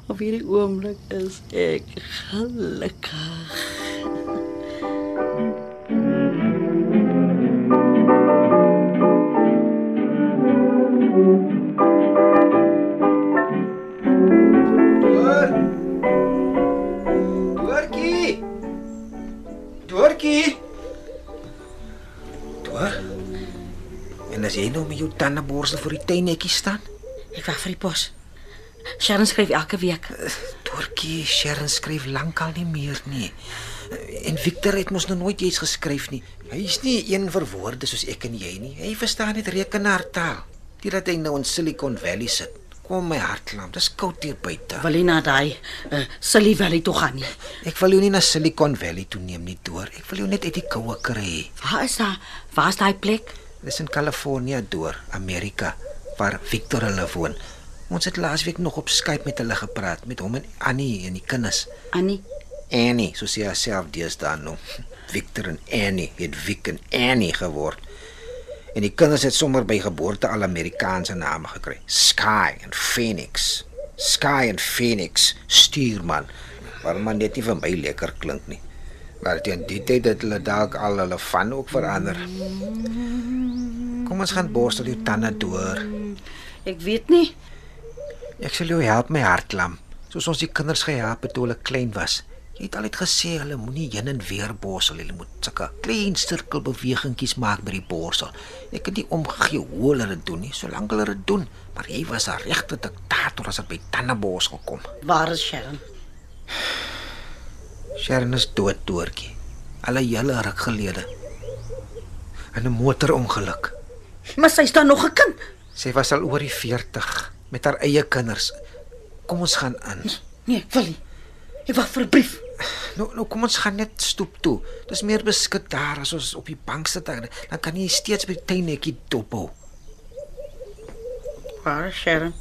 Op hierdie oomblik is ek gelukkig. Nou met jou tandeborsel voor die tuinnetjie staan? Ek wag vir die pos. Sharon skryf elke week. Dortjie, Sharon skryf lankal nie meer nie. En Victor het mos nog nooit iets geskryf nie. Hy's nie een vir woorde soos ek en jy nie. Hy verstaan net rekenaartaal. Dit dat hy nou in Silicon Valley sit. Kom my hartklam, dis koud hier buite. Wil jy na daai uh, Silly Valley toe gaan nie? Ek wil jou nie na Silicon Valley toe neem nie, Dor. Ek wil jou net uit die koue kry. Waar is daar? Waar is daai plek? Dis in Kalifornië, Dor, Amerika, waar Victor hulle woon. Ons het laasweek nog op Skype met hulle gepraat, met hom en Annie en die kinders. Annie. Annie, soos sy haarself deesdae noem. Victor en Annie het Vic en Annie geword. En die kinders het sommer by geboorte al Amerikaanse name gekry. Sky en Phoenix. Sky en Phoenix, stuurman. Maar man net nie vir my lekker klink nie. Maar teen die tyd het hulle dalk al hulle van ook verander. Kom ons gaan borstel jou tande deur. Ek weet nie. Ek sal jou help my hartklam, soos ons die kinders gehelp het toe hulle klein was. Jy het altyd gesê hulle moenie heen en weer borsel, hulle moet sulke klein sirkelbewegingkies maak by die borsel. Ek het nie omgegee hoe hulle dit doen nie, solank hulle dit doen, maar jy was 'n regte diktator as dit by tandeborsel kom. Waar is Sharon? Sharon is dood, doortjie. Alle hele ruk gelede. In 'n motorongeluk. Maar sy staan nog 'n kind. Sy was al oor die 40 met haar eie kinders. Kom ons gaan in. Nee, ek wil nie. Ek wag vir 'n brief. Nou nou kom ons gaan net stoep toe. Dis meer beskik daar as ons op die bank sit dan dan kan jy steeds by die tuinnetjie dophou. Waar is Sharon?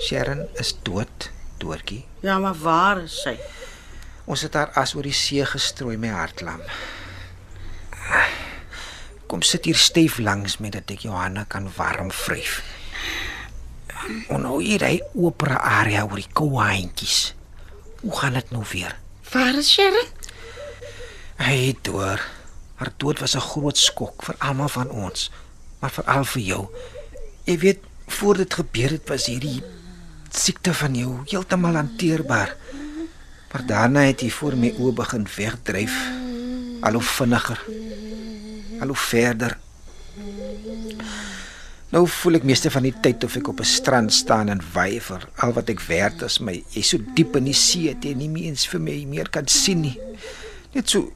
Sharon is dood, doortjie. Ja, maar waar is sy? Ons het haar as oor die see gestrooi my hartlam. Kom sit hier styf langs my dat ek jou hande kan warm vryf. En nou hier hy opera area oor die kouantjies. Hoe gaan dit nou weer? Waar is Sharon? Hy dood. Haar dood was 'n groot skok vir almal van ons, maar veral vir jou. Jy weet, voor dit gebeur het was hierdie siekte van jou heeltemal hanteerbaar. Maar daarna het hy voor my oë begin wegdryf. Al hoe vinniger. Al hoe verder. Nou voel ek meeste van die tyd of ek op 'n strand staan en wyver. Al wat ek werd is my jy so diep in die see dat jy nie meer eens vir my meer kan sien nie. Net so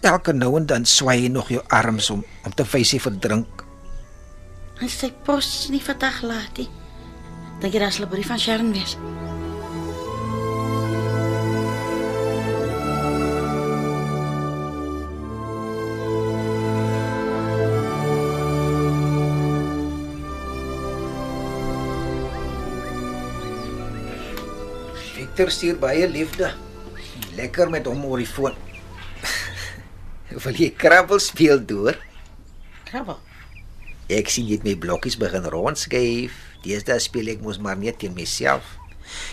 elke nou en dan swai jy nog jou arms om om te wys jy verdrink. En sy pos nie vandag laat nie. Dink jy daar sal 'n brief van Sharon wees? Victor stuur baie liefde. Lekker met hom oor die foon. Wil jy krabbel speel deur? Krabbel. Ek sien jy het my blokkies begin rondskuif. Deesdae speel ek mos maar net teen myself.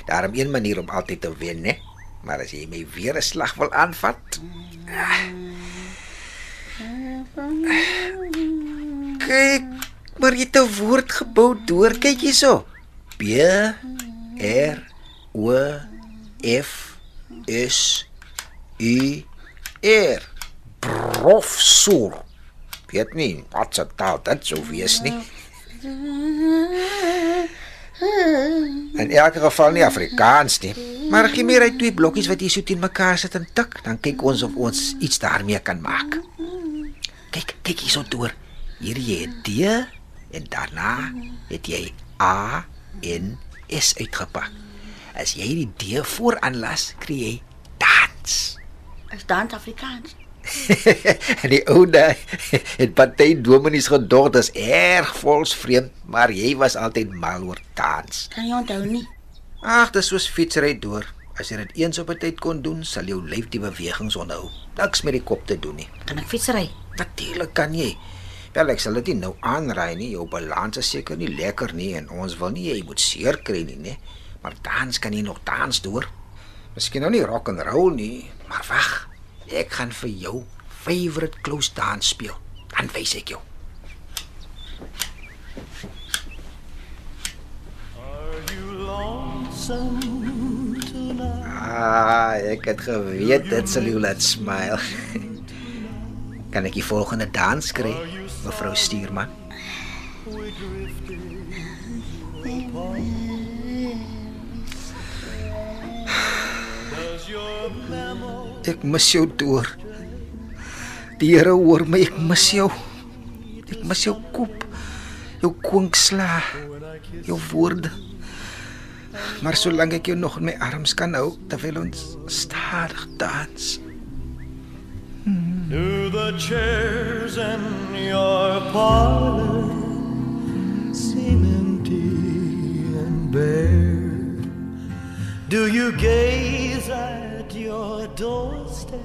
Daarom een manier om altyd te wen, né? Maar as jy my weer 'n slag wil aanvat. Kyk, maar jy het 'n woord gebou deur. Kyk hierso. B R O F S U R. Professor. Weet nie wat se taal dit sou wees nie. In elk geval nie Afrikaans nie. Maar gee my net twee blokkies wat jy so teen mekaar sit en tik, dan kyk ons of ons iets daarmee kan maak. Kyk, kyk hierso deur. Hier jy het D en daarna het jy A en S uitgepak. As jy die D vooraan las, kry jy dans. Is dan Afrikaans? en die ou daai het party dominees gedog dis erg volksvreemd, maar jy was altyd mal oor dans. Kan jy onthou nie? Ag, dis soos fietsry deur. As jy dit eens op 'n tyd kon doen, sal jou lyf die bewegings onthou. Niks met die kop te doen nie. Kan ek fietsry? Natuurlik kan jy. Wel ek sal dit nie nou aanraai nie. Jou balans is seker nie lekker nie en ons wil nie jy moet seer kry nie, né? Maar dans kan jy nog dans deur. Miskien nou nie rock and roll nie, maar wag. Ek gaan vir jou favorite close dance speel. Dan wys ek jou. Are you lonesome? Ah, ek het geweet dit sal jou laat smile. kan ek die volgende dans kry, mevrou Stuurman? Ek mis jou deur. Die Here hoor my, ek mis jou. Ek mis jou kop. Jou kwinksla. Jou woorde. Maar solank ek jou nog in my arms kan hou terwyl ons stadig dans. do the chairs in your parlor Do you gaze at your doorstep?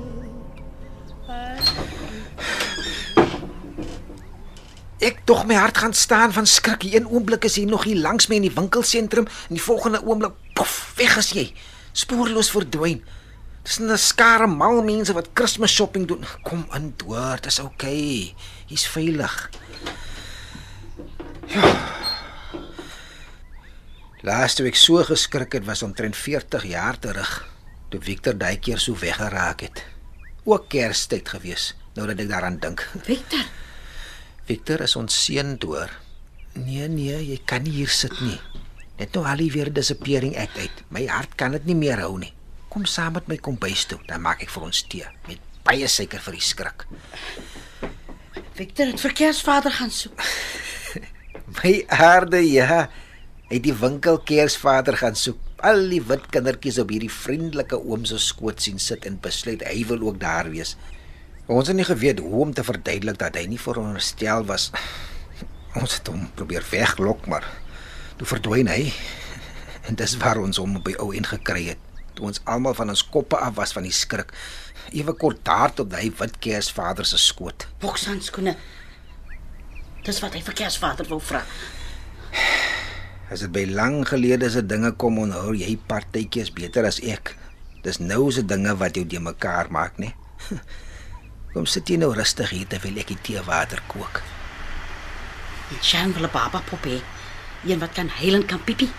Ek tog my hart gaan staan van skrik. Die een oomblik is jy nog hier langs my in die winkelsentrum en die volgende oomblik pof, weg is jy. Spoorloos verdwyn. Dis 'n skare mal mense wat Kersfees shopping doen. Kom in deur, dis oukei. Okay. Jy's veilig. Ja. Laaste week so geskrik het was omtrent 40 jaar terug toe Victor daai keer so weggeraak het. Ook Kerstyd gewees, nou dat ek daaraan dink. Victor, Victor is ons seun deur. Nee nee, jy kan nie hier sit nie. Net nou al die weer disappearing act uit. My hart kan dit nie meer hou nie. Kom saam met my kombuis toe, dan maak ek vir ons tee met baie suiker vir die skrik. Victor het verkeersvader gaan soek. My aarde ja. Het die winkel Kersvader gaan soek. Al die wit kindertjies op hierdie vriendelike oom se skoot sien sit en besluit hy wil ook daar wees. Ons het nie geweet hoe om te verduidelik dat hy nie veronderstel was. Ons het hom probeer weglok, maar toe verdwyn hy. En dis waar ons hom by ou en gekry het. Toe ons almal van ons koppe af was van die skrik. Ewe kort daar tot hy wit Kersvader se skoot. Bokshandskoene. Dis wat hy verkeersvader wou vra. As dit by lang gelede se dinge kom, onthou jy partytjies beter as ek. Dis nou se dinge wat jou de mekaar maak, né? Kom sit jy nou rustig hier terwyl ek die teewater kook. Sjan wil 'n baba pop hê. Een wat kan huil en kan piepie.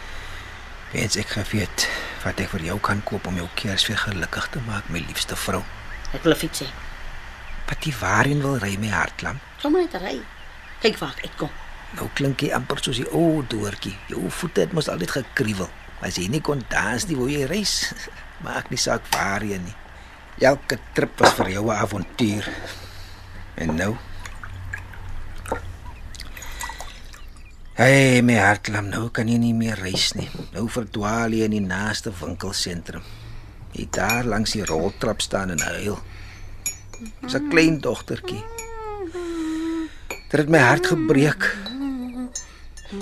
Wens ek geweet wat ek vir jou kan koop om jou Kersfees gelukkig te maak, my liefste vrou. Ek wil fiets hê. Wat jy waarheen wil ry my hartlam? Kom net ry. Kyk waar ek kom. Nou klink jy amper soos die ou doortjie. Jou voete het mos altyd gekruiwel. As jy nie kon dans nie, wou jy reis. Maak nie saak waarheen nie. Elke trip was vir jou 'n avontuur. En nou? Hey, my hartlam, nou kan jy nie meer reis nie. Nou verdwaal jy in die naaste winkelsentrum. Jy daar langs die roltrap staan en huil. Dis 'n klein dogtertjie. Dit het my hart gebreek.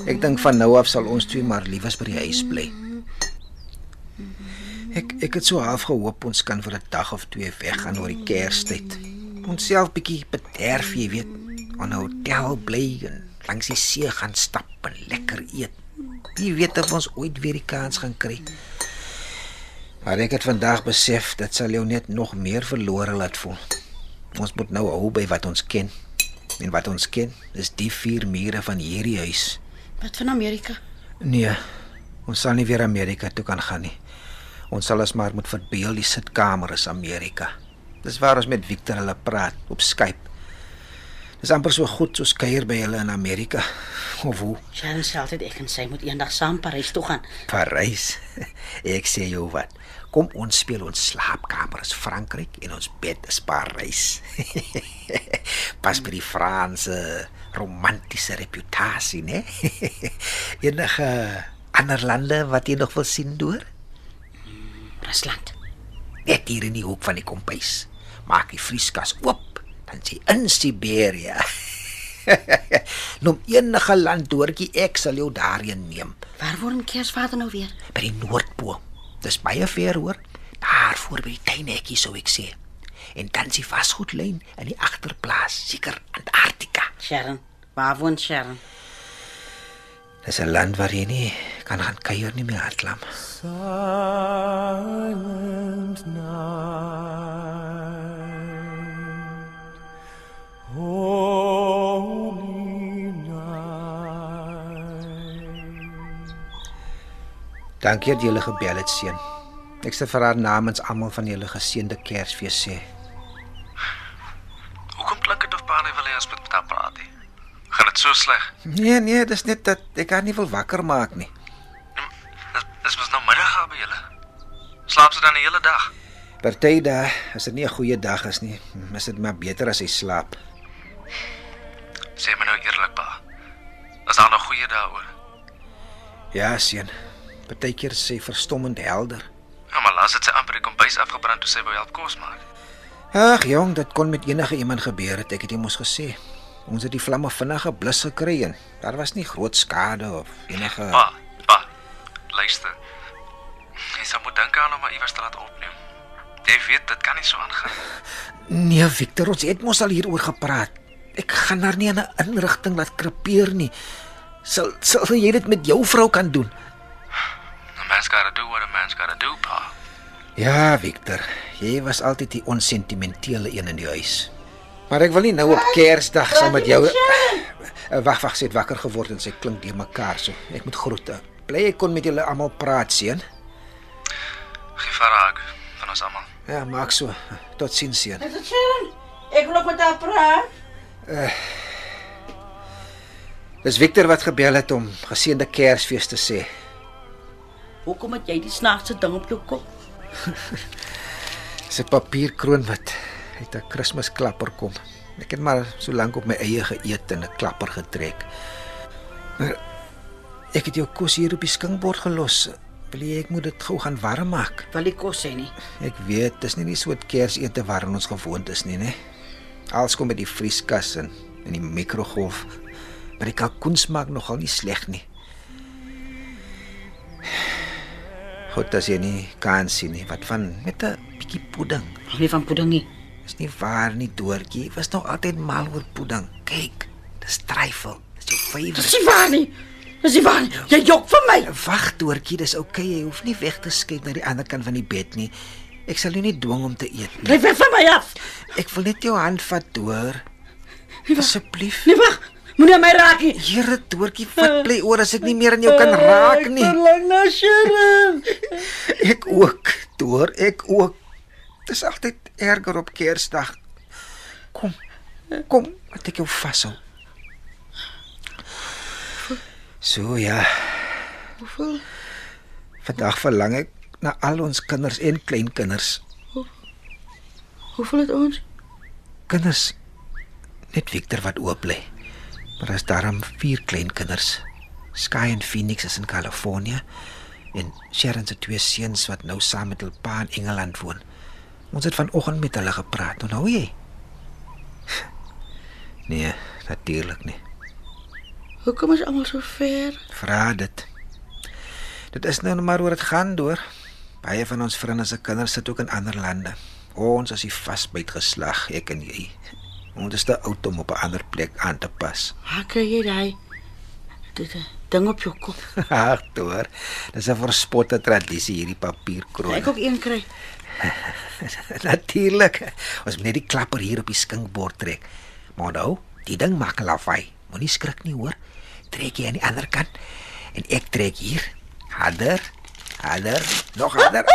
Ek dink van nou af sal ons twee maar liewes by die huis bly. Ek ek het so half gehoop ons kan vir 'n dag of twee weggaan oor die Kerstyd. Ons self bietjie bederf, jy weet, aan 'n hotel bly en langs die see gaan stap en lekker eet. Wie weet of ons ooit weer die kans gaan kry. Maar ek het vandag besef dit sal jou net nog meer verlore laat voel. Ons moet nou hou by wat ons ken. En wat ons ken is die vier mure van hierdie huis. Wat van Amerika? Nee, ons sal nie weer Amerika toe kan gaan nie. Ons sal as maar moet verbeel die sitkamer is Amerika. Dis waar ons met Victor hulle praat op Skype. Dis amper so goed soos kuier by hulle in Amerika. Of hoe? Sharon sê altyd ek en sy moet eendag saam Parys toe gaan. Parys. Ek sê jou wat. Kom ons speel ons slaapkamer is Frankryk en ons bed is Parys. Pas by die Franse romantiese reputasie, né? Enige ander lande wat jy nog wil sien deur? Rusland. Net hier in die hoek van die kompuis. Maak die vrieskas oop, dan sê in Siberië. Noem enige land doortjie ek sal jou daarheen neem. Waar woon Kersvader nou weer? by die Noordpool. Dis baie ver hoor. Daar voor by die tuinhekkie sou ek sê. En dan die vasgoedlyn in die agterplaas, seker Antarktika. Sharon. Waar woon Sharon? Dis 'n land waar jy nie kan gaan kuier nie meer hartlam. Silent night, holy night. Dankie dat jy gele gebel het, seun. Ek sê vir haar namens almal van julle geseënde Kersfees sê. Nee, nee, dis net dat ek haar nie wil wakker maak nie. Dis dis mos nou middag by julle. Slaap sy dan die hele dag? Party dae, as dit nie 'n goeie dag is nie, is dit maar beter as hy slaap. Sê my nou eerlik pa. Is daar nog goeie dae oor? Ja, seun. Partykeer sê verstommend helder. Ja, maar laas het sy amper die kombuis afgebrand toe sy wou help kos maak. Ag jong, dit kon met enige iemand gebeur het, ek het jou mos gesê. Ons het die vlamme vinnig geblus gekry en daar was nie groot skade of enige Pa, pa. Luister. Jy sou moet dink aan om maar iewers te laat opneem. Jy weet dit kan nie so aangaan. Nee, Victor, ons het mos al hieroor gepraat. Ek gaan daar nie in 'n inrigting laat krepeer nie. Sal sal jy dit met jou vrou kan doen? A man's gotta do what a man's gotta do, pa. Ja, Victor, jy was altyd die onsentimentele een in die huis. Maar ek wil nie nou op Kersdag saam met jou Eh, Wag, wag, sy het wakker geword en sy klink die mekaar so. Ek moet groete. Bly ek kon met julle almal praat, seun. Gee varaak van ons almal. Ja, maak so. Totsiens, seun. Is dit Sharon? Ek wil ook met haar praat. Dis Victor wat gebel het om geseënde Kersfees te sê. Hoekom het jy die snaakse ding op jou kop? Dis 'n papierkroon wat uit 'n Kersklapper kom. Ek het maar so lank op my eie geëet en 'n klapper getrek. Maar ek het jou kos hier op die skinkbord gelos. Wil jy ek moet dit gou gaan warm maak? Wil die kos sê nie. Ek weet, dis nie die soort Kersete waarin ons gewoond is nie, né? Alles kom met die vrieskas en in die mikrogolf. Maar die kalkoen smaak nogal nie sleg nie. Goed as jy nie kan sien nie. Wat van met 'n bietjie pudding? Nie van pudding nie. Is nie waar nie, Doortjie. Was nog altyd mal oor pudding. Kyk, dis tryfel. Dis jou Dis favourite. nie waar nie. Dis nie waar nie. Jy jok vir my. Wag, Doortjie, dis oukei. Okay. Jy hoef nie weg te skuif na die ander kant van die bed nie. Ek sal jou nie dwing om te eet nie. Bly weg van my af. Ek wil net jou hand vat, Door. Asseblief. Nee wag. Moenie my raak nie. Here, Doortjie, wat bly oor as ek nie meer aan jou kan raak nie. Verlang na Sharon. Ek ook, Door, ek ook. Dis altyd erger op Kersdag. Kom. Kom, laat ek jou vashou. So ja. Hoeveel? Vandag verlang ek na al ons kinders en kleinkinders. Hoeveel het ons? Kinders net Victor wat oop lê. Maar daar's daarom vier kleinkinders. Sky en Phoenix is in Kalifornië en Sharon se twee seuns wat nou saam met hul pa in Engeland woon. Ons het vanoggend met hulle gepraat. Onthou jy? Nee, natuurlik nie. Hoekom is almal so ver? Vra dit. Dit is nou maar oor dit gaan deur. Baie van ons vriende se kinders sit ook in ander lande. Ons is die vasbyt geslag, ek en jy. Ons is te oud om op 'n ander plek aan te pas. Waar kry jy daai dit ding op jou kop? Ag, toe. Dis 'n verspotte tradisie hierdie papierkroon. Ek ook een kry. Natuurlik. Ons moet net die klapper hier op die skinkbord trek. Maar nou, die ding maak 'n lawaai. Moenie skrik nie, hoor. Trek jy aan die ander kant en ek trek hier. Harder. Harder. Nog harder.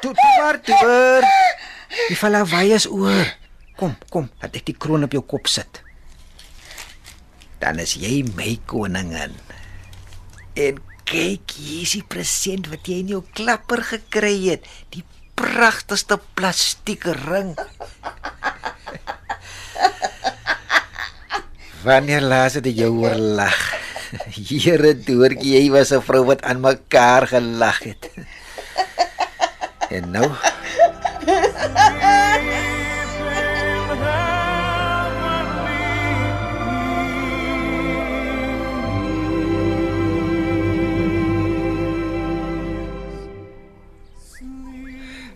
Toe, toe maar, toe. Die lawaai is oor. Kom, kom, laat ek die kroon op jou kop sit. Dan is jy my koningin. En kyk, hier is die present wat jy in jou klapper gekry het. Die pragtigste plastieke ring. Wanneer laas het jy oor lag? Here doortjie, jy was 'n vrou wat aan mekaar gelag het. En nou,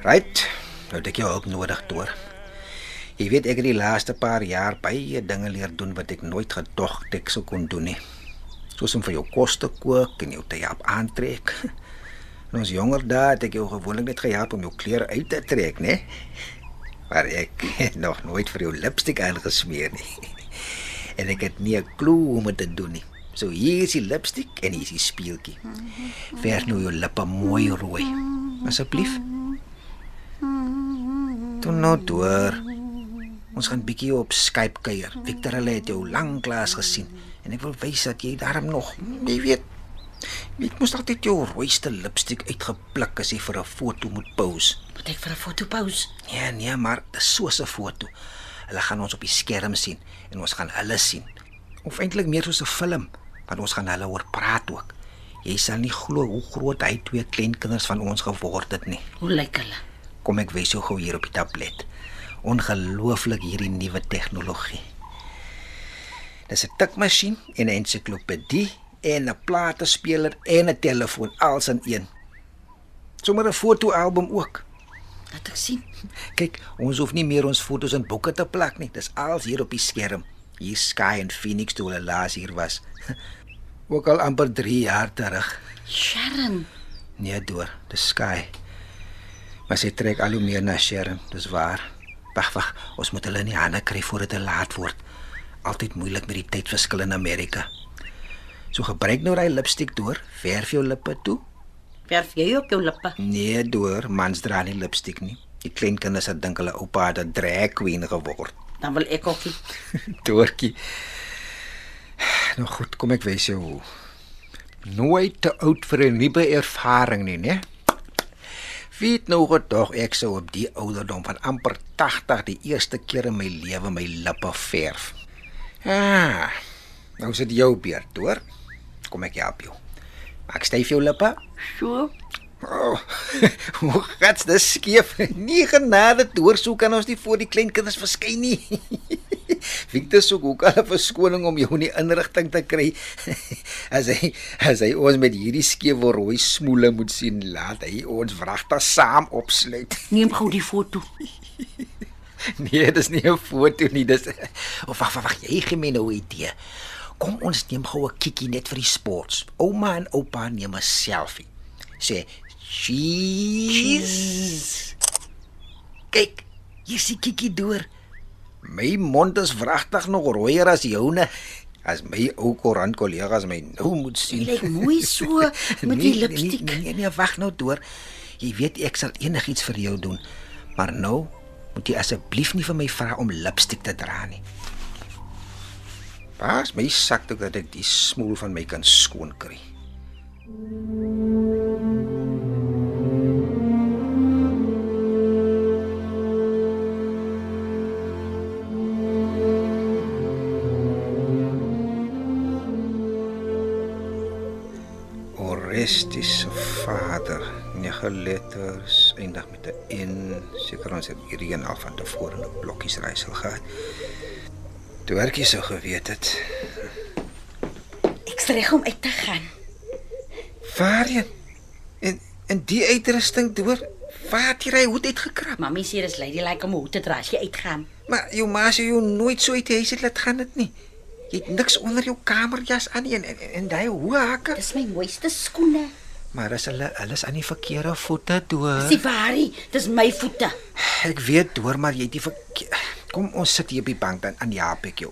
right. Nou het ek jou hulp nodig, Toor. Jy weet ek het die laaste paar jaar baie dinge leer doen wat ek nooit gedog het ek sou kon doen nie. Soos om vir jou kos te kook en jou te help aantrek. In ons jonger dae het ek jou gewoonlik net gehelp om jou klere uit te trek, né? Maar ek het nog nooit vir jou lipstik aangesmeer nie. En ek het nie 'n klou hoe om dit te doen nie. So hier is die lipstik en hier is die speeltjie. Verf nou jou lippe mooi rooi. Asseblief. Toe nou deur. Ons gaan bietjie op Skype kuier. Victor hulle het jou lanklaas gesien en ek wil wys dat jy daarom nog, jy weet, ek moes altyd jou rooiste lipstik uitgepluk as jy vir 'n foto moet pose. Moet ek vir 'n foto pose? Ja, nee, maar dis so 'n foto. Hulle gaan ons op die skerm sien en ons gaan hulle sien. Of eintlik meer soos 'n film, want ons gaan hulle hoor praat ook. Jy sal nie glo hoe groot hy twee kleinkinders van ons geword het nie. Hoe lyk hulle? Kom ek wys jou gou hier op die tablet. Ongelooflik hierdie nuwe tegnologie. Dis 'n tikmasjien en 'n ensiklopedie en 'n platespeler en 'n telefoon als in een. Sommige 'n fotoalbum ook. Laat ek sien. Kyk, ons hoef nie meer ons fotos in boeke te plak nie. Dis als hier op die skerm. Hier Sky en Phoenix toe hulle laas hier was. Ook al amper 3 jaar terug. Sharon. Nee, deur, dis Sky. Maar sy trek al hoe meer na Sharon, dis waar. Wag, wag, ons moet hulle in die hande kry voor dit te laat word. Altyd moeilik met die tydverskil in Amerika. So gebruik nou daai lipstik deur, verf jou lippe toe. Verf jy op jou lippe? Nee, deur, mans dra nie lipstik nie. Die klein kinders het dink hulle oupa het 'n drag queen geword. Dan wil ek ook. nie. Doortjie. Nou goed, kom ek wys jou hoe. Nooit te oud vir 'n nuwe ervaring nie, né? Weet nou wat tog ek sou op die ouderdom van amper 80 die eerste keer in my lewe my lippe verf. Ah. Nou sit jou beurt, hoor. Kom ek help jou. Maak styf jou lippe. So. Oh, hoe gats dis skief. Nie genade deursoek kan ons nie voor die kleinkinders verskyn nie. Victor soek ook al 'n verskoning om jou in die inrigting te kry. As hy as hy ons met hierdie skewe rooi smoele moet sien, laat hy ons wragtig saam opsluit. Neem gou die foto. Nee, dis nie 'n foto nie, dis Of wag, wag, wag, jy gee my nou 'n idee. Kom ons neem gou 'n kikkie net vir die sports. Ouma en oupa neem 'n selfie. Sê cheese. Kyk, hier is die kikkie deur. My mond is wragtig nog rooier as joune. As my ou koerant kollegas my nou moet sien. Lyk mooi so met die lipstik. Nee, nee, nee, wag nou deur. Jy weet ek sal enigiets vir jou doen. Maar nou moet jy asseblief nie vir my vra om lipstik te dra nie. Pas my sak toe dat ek die smoel van my kan skoon kry. Orestes se vader, nege letters, eindig met 'n N. Seker ons het hierdie een al van tevore in 'n blokkies reisel gehad. Toe werkie sou geweet het. Ek's reg om uit te gaan. Waarheen? En En die uitrusting deur waar het jy hy hoed uitgekrap? Mamy sê dis ladylike om hoe te dra as jy uitgaan. Maar jou ma sê jou nooit so uit die huis het laat gaan dit nie. Jy het niks onder jou kamerjas aan nie en en, en daai hoë hakke. Dis my mooiste skoene. Maar as hulle alles aan die verkeerde voete deur. Dis waarie, dis my voete. Ek weet hoor maar jy het die verkeer... Kom ons sit hier op die bank dan aan Jaap ek jou.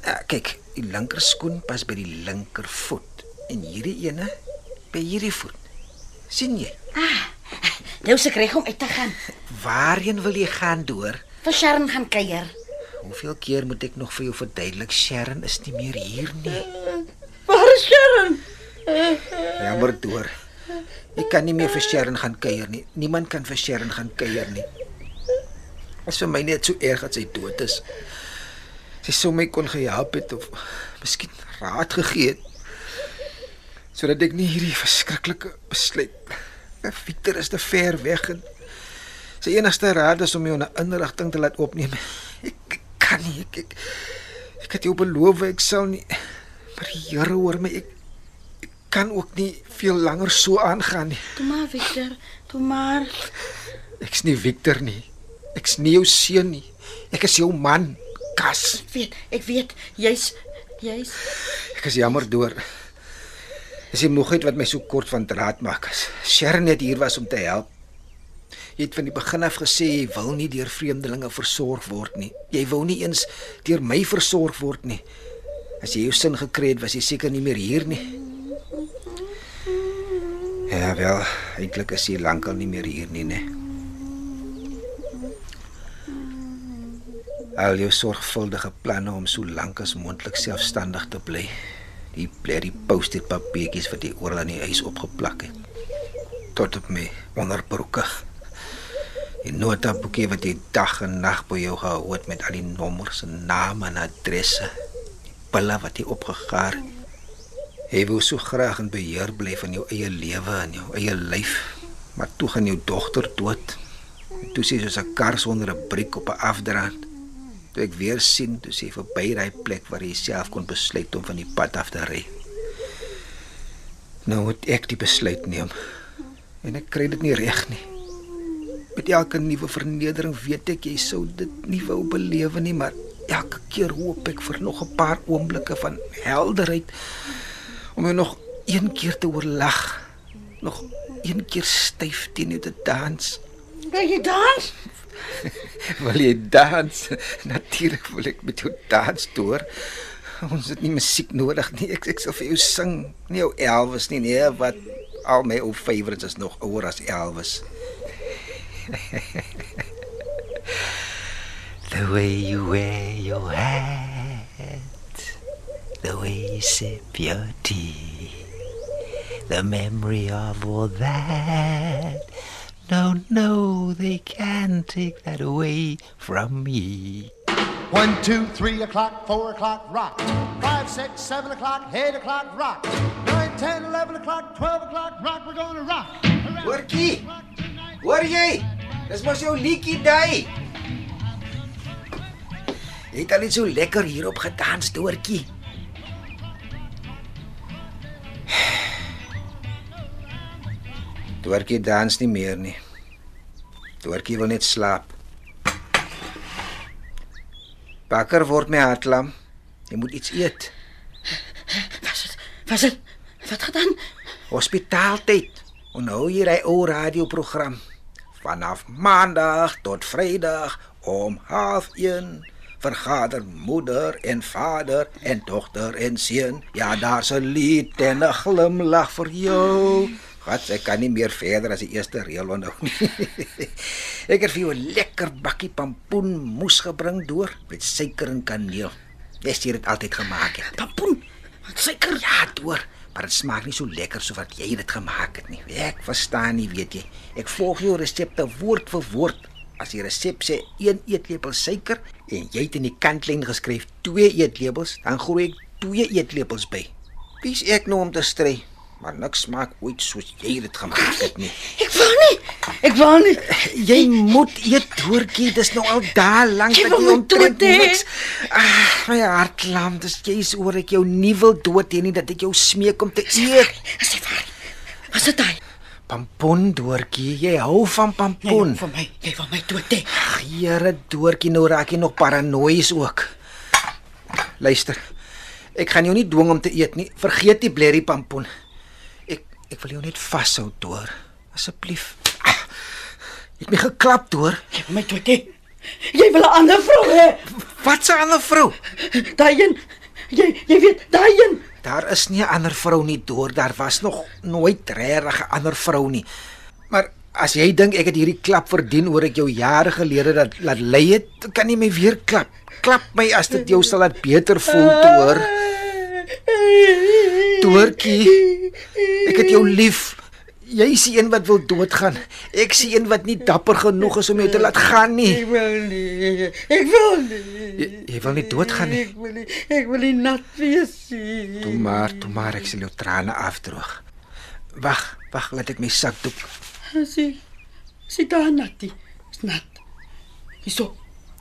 Ja, kyk, die linker skoen pas by die linker voet en hierdie ene by hierdie voet. sien jy? Nou se kry om uit te gaan. Waarheen wil jy gaan deur? Vir Sharon gaan kuier. Hoeveel keer moet ek nog vir jou verduidelik Sharon is nie meer hier nie. Waar is Sharon? Jammer deur. Ek kan nie meer vir Sharon gaan kuier nie. Niemand kan vir Sharon gaan kuier nie. Dit is vir my net so erg dat sy dood is. Sy sou my kon gehelp het of miskien raad gegee het sodat ek nie hierdie verskriklike besluit. Victor is te ver weg en sy enigste raad is om jou na inrigting te laat opneem. Ek kan nie ek, ek ek het jou beloof ek sal nie maar die Here hoor my ek, ek kan ook nie veel langer so aangaan nie. Toe maar Victor, toe maar. Ek's nie Victor nie. Ek's nie jou seun nie. Ek is jou man, Kas. Ek weet, ek weet jy's jy's Ek is jammer deur. Dis die moegheid wat my so kort van draad maak. As Sharon net hier was om te help. Jy het van die begin af gesê jy wil nie deur vreemdelinge versorg word nie. Jy wou nie eens deur my versorg word nie. As jy jou sin gekry het, was jy seker nie meer hier nie. Ja wel, eintlik is jy lankal nie meer hier nie, né? Al jou sorgvuldige planne om so lank as moontlik selfstandig te bly. Die blerrie post-it papiertjies wat jy oral aan die huis opgeplak het. Tot op my onderbroeke. Die notaboekie wat jy dag en nag by jou gehou het met al die nommers en name en adresse. Die pille wat jy opgegaar het. Jy wou so graag in beheer bly van jou eie lewe en jou eie lyf, maar toe gaan jou dogter dood. En Toe sê sy soos 'n kar sonder 'n briek op 'n afdraand. Toe ek weer sien, toe sê verby daai plek waar jy self kon besluit om van die pad af te ry. Nou moet ek die besluit neem. En ek kry dit nie reg nie. Met elke nuwe vernedering weet ek jy sou dit nie wou belewe nie, maar elke keer hoop ek vir nog 'n paar oomblikke van helderheid om jou nog een keer te oorlag, nog een keer styf teen jou te dans. Wil jy dans? Wil jy dans? Natuurlik wil ek met jou dans deur. Ons het nie musiek nodig nie. Ek ek sal vir jou sing. Nie jou Elvis nie, nee, wat al my ou favorites is nog ouer as Elvis. The way you wear your hat, the way you sip your tea, the memory of all that. No, no, they can't take that away from me. One, two, three o'clock, four o'clock, rock. Five, six, seven o'clock, eight o'clock, rock. Nine, ten, eleven o'clock, twelve o'clock, rock. We're gonna rock. Around Hoortjie, Dis mos jou liedjie daai. Jy het al net so lekker hierop gedans, Doortjie. Doortjie dans nie meer nie. Doortjie wil net slaap. Bakker word my hartlam. Jy moet iets eet. Was dit? Was dit? Wat gedaan? Hospitaaltyd. Onthou jy hy ou radioprogram vanaf maandag tot vrydag om 0.30 vergader moeder en vader en dogter en seun. Ja, daar's 'n lied en 'n glimlag vir jou. Wat ek kan nie meer verder as die eerste reël onthou nie. ek het vir jou 'n lekker bakkie pampoen moes gebring deur met suiker en kaneel. Jy sê dit altyd gemaak het. Pampoen. Wat suiker? Ja, deur, maar dit smaak nie so lekker soos wat jy dit gemaak het nie. Ek verstaan nie, weet jy. Ek volg jou resepte woord vir woord. As die resep sê 1 eetlepel suiker en jy het in die kantlyn geskryf 2 eetlepels, dan gooi ek 2 eetlepels by. Wie's ek nou om te stry? Maar niks smaak ooit soos jy dit gemaak het nie. Ek wil nie. Ek wil nie. Jy moet eet doortjie, dis nou al daar lank dat jy omtrent hê. niks. Ah, my hart lam, dis jy's oor ek jou nie wil dood hê nie dat ek jou smeek om te eet. As jy waar. Was dit hy? Pampon Doortjie, jy hou van pampon. vir my, jy wil my dood hê. Ag, Here Doortjie, nou raak jy nog paranoïes ook. Luister. Ek gaan jou nie dwing om te eet nie. Vergeet die blerrie pampon. Ek ek wil jou net vashou, Door. Asseblief. Ah, Jy het my geklap, wil my hê. Jy wil 'n ander vrou hê. Wat 'n ander vrou? Daai een. Jy jy weet, daai een. Daar is nie 'n ander vrou nie, Door. Daar was nog nooit regtig 'n ander vrou nie. Maar as jy dink ek het hierdie klap verdien oor ek jou jare gelede dat laat lei het, kan jy my weer klap. Klap my as dit jou sal laat beter voel, Door. Doortjie, ek het jou lief. Jy is die een wat wil doodgaan. Ek is die een wat nie dapper genoeg is om jou te laat gaan nie. wil nie. Ek wil nie. Jy, jy wil nie doodgaan nie. Ek wil nie. Ek wil nie nat wees nie. Toe maar, toe maar ek sal jou trane afdroog. Wag, wag, laat ek my sakdoek. Sien. Sien daar natie. Is nat. Hyso.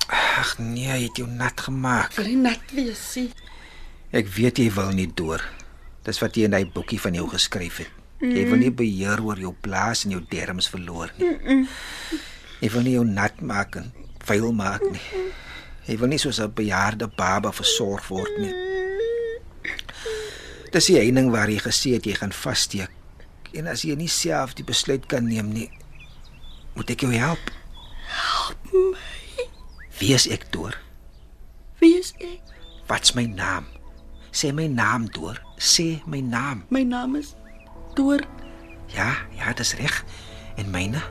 Ag nee, jy het jou nat gemaak. Ek wil nie nat wees nie. Ek weet jy wil nie deur. Dis wat jy in daai boekie van jou geskryf het. Jy wil nie beheer oor jou blaas en jou derms verloor nie. Jy wil nie jou nat maak en vuil maak nie. Jy wil nie soos 'n bejaarde baba versorg word nie. Dis die heining waar jy gesê het jy gaan vassteek. En as jy nie self die besluit kan neem nie, moet ek jou help. Help my. Wie is ek deur? Wie is ek? Wat's my naam? Sê my naam deur. Sê my naam. My naam is Toor. Ja, ja, dis reg. En myne?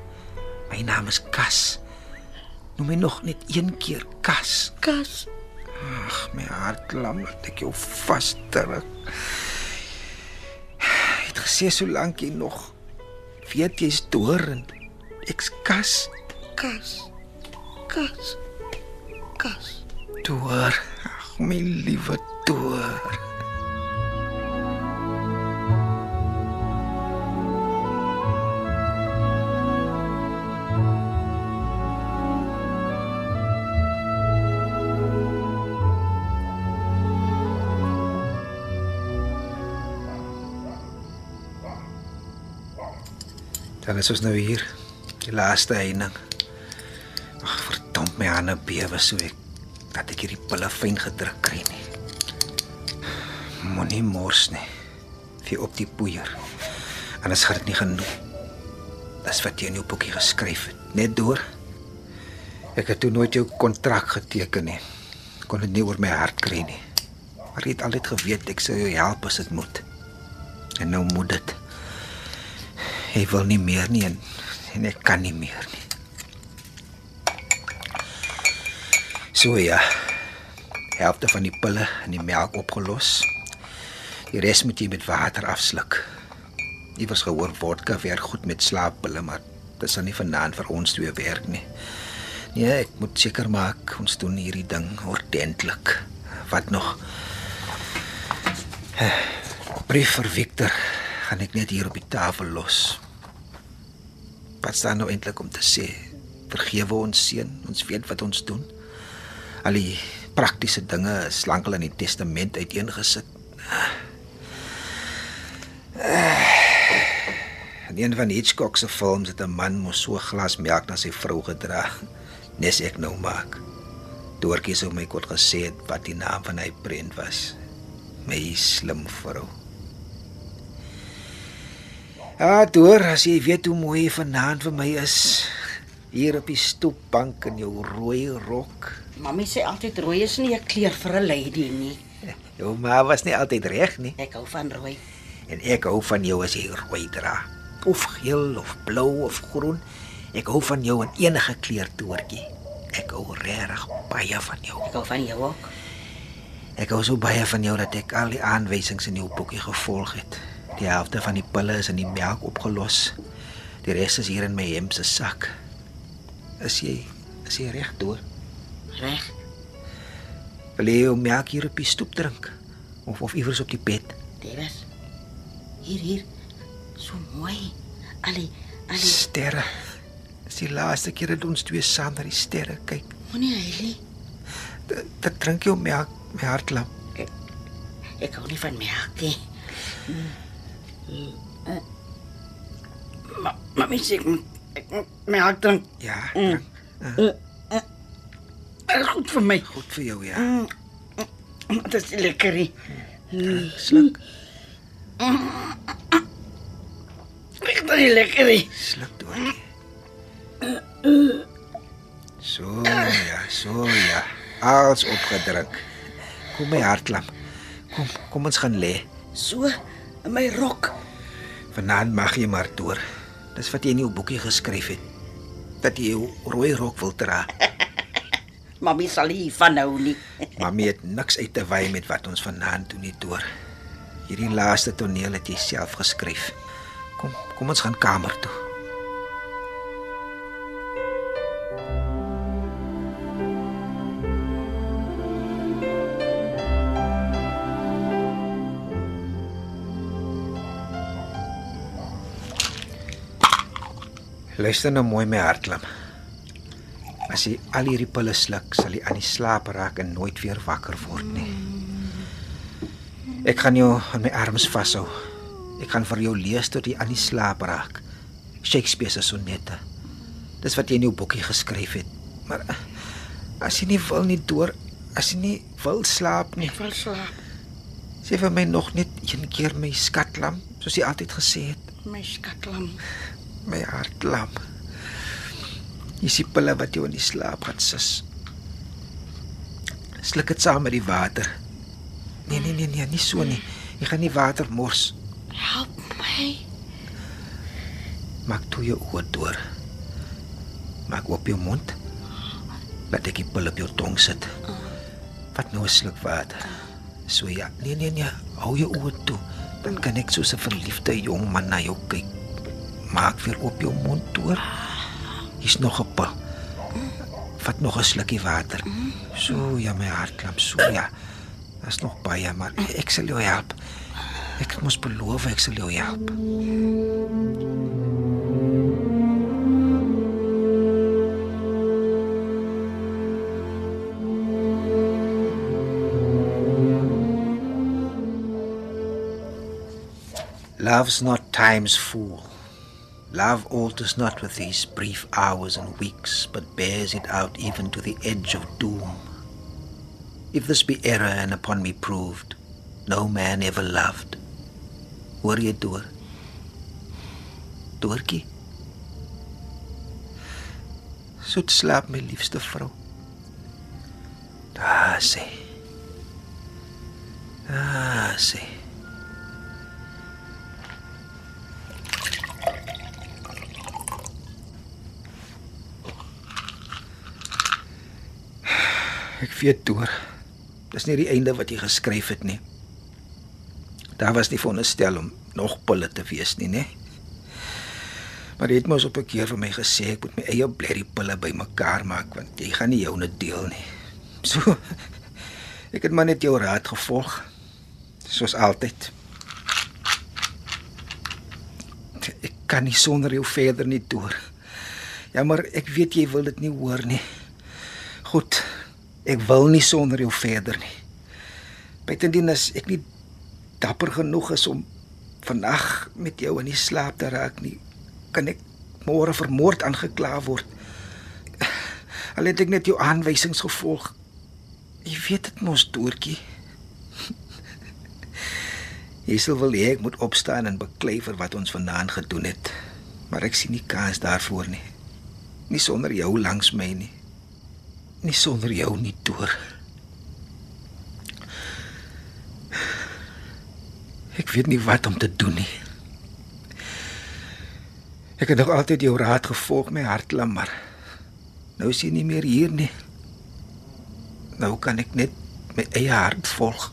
My naam is Kas. Noem my nog net een keer Kas. Kas. Ag, my hart lam dat ek jou vasdruk. Het gesê so lank jy nog weet jy's deur en ek's Kas. Kas. Kas. Kas. Deur. Ag, my liewe deur. Dan is ons nou hier. Die laaste heining. Ag, verdomp my hande bewe so ek dat ek hierdie pille fyn gedruk kry nie. Moenie mors nie. Vir op die poeier. Anders gaan dit nie genoeg. Dis wat jy in jou boekie geskryf het. Net deur. Ek het toe nooit jou kontrak geteken nie. Kon dit nie oor my hart kry nie. Maar jy het altyd geweet ek sou jou help as dit moet. En nou moet dit. Hy wil nie meer nie en, en ek kan nie meer nie. So ja. Helfte van die pille en die melk opgelos. Die res moet jy met water afsluk. Iewers gehoor vodka werk goed met slaappille, maar dit sal nie vanaand vir ons twee werk nie. Nee, ek moet seker maak ons doen hierdie ding ordentlik. Wat nog? Brief vir Victor gaan ek net hier op die tafel los. Wat staan nou eintlik om te sê? Vergewe ons seun, ons weet wat ons doen. Al die praktiese dinge is lankal in die testament uiteengesit. In een van Hitchcock se films het 'n man mos so 'n glas melk na sy vrou gedra. Nes ek nou maak. Doortjie sou my kort gesê het wat die naam van hy prent was. My slim vrou. Ja, deur as jy weet hoe mooi jy vanaand vir my is. Hier op die stoepbank in jou rooi rok. Mamy sê altyd rooi is nie 'n kleur vir 'n lady nie. Jou ma was nie altyd reg nie. Ek hou van rooi. En ek hou van jou as jy rooi dra. Of geel of blou of groen. Ek hou van jou in enige kleur toertjie. Ek hou regtig baie van jou. Ek hou van jou ook. Ek hou so baie van jou dat ek al die aanwysings in jou boekie gevolg het. Die helfte van die pille is in die melk opgelos. Die res is hier in my hemp se sak. Is jy is jy reg toe? Reg. Wil jy jou melk hier op die stoep drink of of iewers op die bed? Dit was hier hier so mooi. Ali ali Sterre. Dis die laaste keer dat ons twee saam na die sterre kyk. moenie huilie. Dit drink jou melk, my hart lam. Ek hou nie van melk nie. Mami sê ek moet ek moet melk drink. Ja. Mm. drink. Dit is goed vir my. Goed vir jou, ja. Dit is lekker. hè. Sluk, Dit is lekker. hè. sluk doortjie. So ja, so ja. Als opgedruk. Kom my hartlam. Kom, kom ons gaan lê. So in my rok. Vanaand mag jy maar deur. Dis wat jy in jou boekie geskryf het. Dat jy jou rooi rok wil dra. Mami sal hier van nou nie. Mamy het niks uit te wy met wat ons vanaand doen nie deur. Hierdie laaste toneel het jy self geskryf. Kom, kom ons gaan kamer toe. Luister nou mooi my hartlam. As jy al hierdie pille sluk, sal jy aan die slaap raak en nooit weer wakker word nie. Ek gaan jou aan my arms vashou. Ek gaan vir jou lees tot jy aan die slaap raak. Shakespeare se sonnette. Dis wat jy in jou boekie geskryf het. Maar eh, as jy nie wil nie deur, as jy nie wil slaap nie, Val slaap. sê vir my nog net een keer my skatlam, soos jy altyd gesê het, My skatlam. my hartlam. Jy sien pille wat jou in die slaap gaan sis. Sluk dit saam met die water. Nee nee nee nee, nie so nie. Jy gaan nie water mors. Help my. Maak toe jou oë deur. Maak oop jou mond. Laat ek die pil op jou tong sit. Vat nou 'n sluk water. So ja. Nee nee nee, hou jou oë toe. Dan kan ek soos 'n verliefde jong man na jou kyk. Maak weer oop jou mond deur. Hier's nog 'n pil. Vat nog 'n slukkie water. So ja, my hartklop, so ja. Daar's nog baie, maar ek sal jou help. Ek mos beloof ek sal jou help. Love's not time's fool. Love alters not with these brief hours and weeks, but bears it out even to the edge of doom. If this be error and upon me proved, no man ever loved. Hoor jy deur? Doortjie. Soet slaap my liefste vrou. Daar sê. Daar sê. Ek weet deur. Dis nie die einde wat jy geskryf het nie. Daar was nie veronderstel om nog pille te wees nie, né? Maar jy het mos op 'n keer vir my gesê ek moet my eie blerrie pille bymekaar maak want jy gaan nie joune deel nie. So ek het maar net jou raad gevolg. Soos altyd. Ek kan nie sonder jou verder nie deur. Ja, maar ek weet jy wil dit nie hoor nie. Goed. Ek wil nie sonder jou verder nie. Buitendien is ek nie dapper genoeg is om vandag met jou in die slaap te raak nie. Kan ek môre vermoord aangekla word? Al het ek net jou aanwysings gevolg. Jy weet dit mos, Doortjie. Jy sal wil hê ek moet opstaan en beklei vir wat ons vanaand gedoen het. Maar ek sien nie kans daarvoor nie. Nie sonder jou langs my nie. Nie sonder jou nie deur. Ek weet nie wat om te doen nie. Ek het nog altyd jou raad gevolg, my hartlam, maar nou is jy nie meer hier nie. Nou kan ek net my eie hart volg.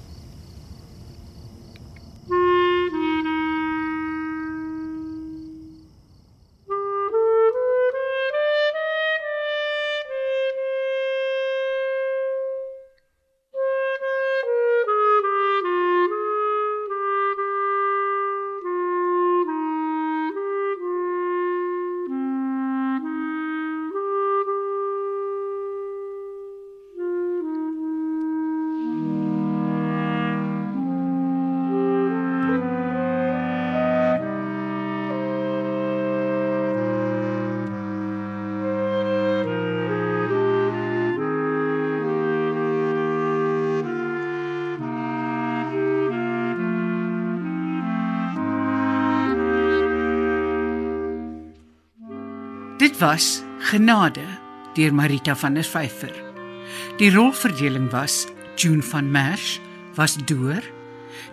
Was Genade deur Marita van der Vyver. Die rolverdeling was June van Merch was Door,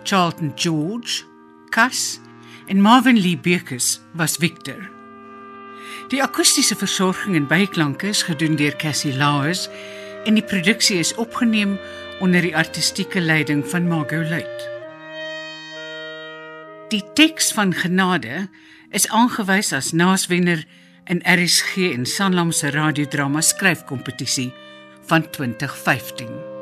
Charlton George, Cas en Marvin Lee Bekes was Victor. Die akoestiese versorging en byklanke is gedoen deur Cassie Lauers en die produksie is opgeneem onder die artistieke leiding van Margot Luit. Die teks van Genade is aangewys as naaswenner in RSG en Sanlam se radiodrama skryfkompetisie van 2015.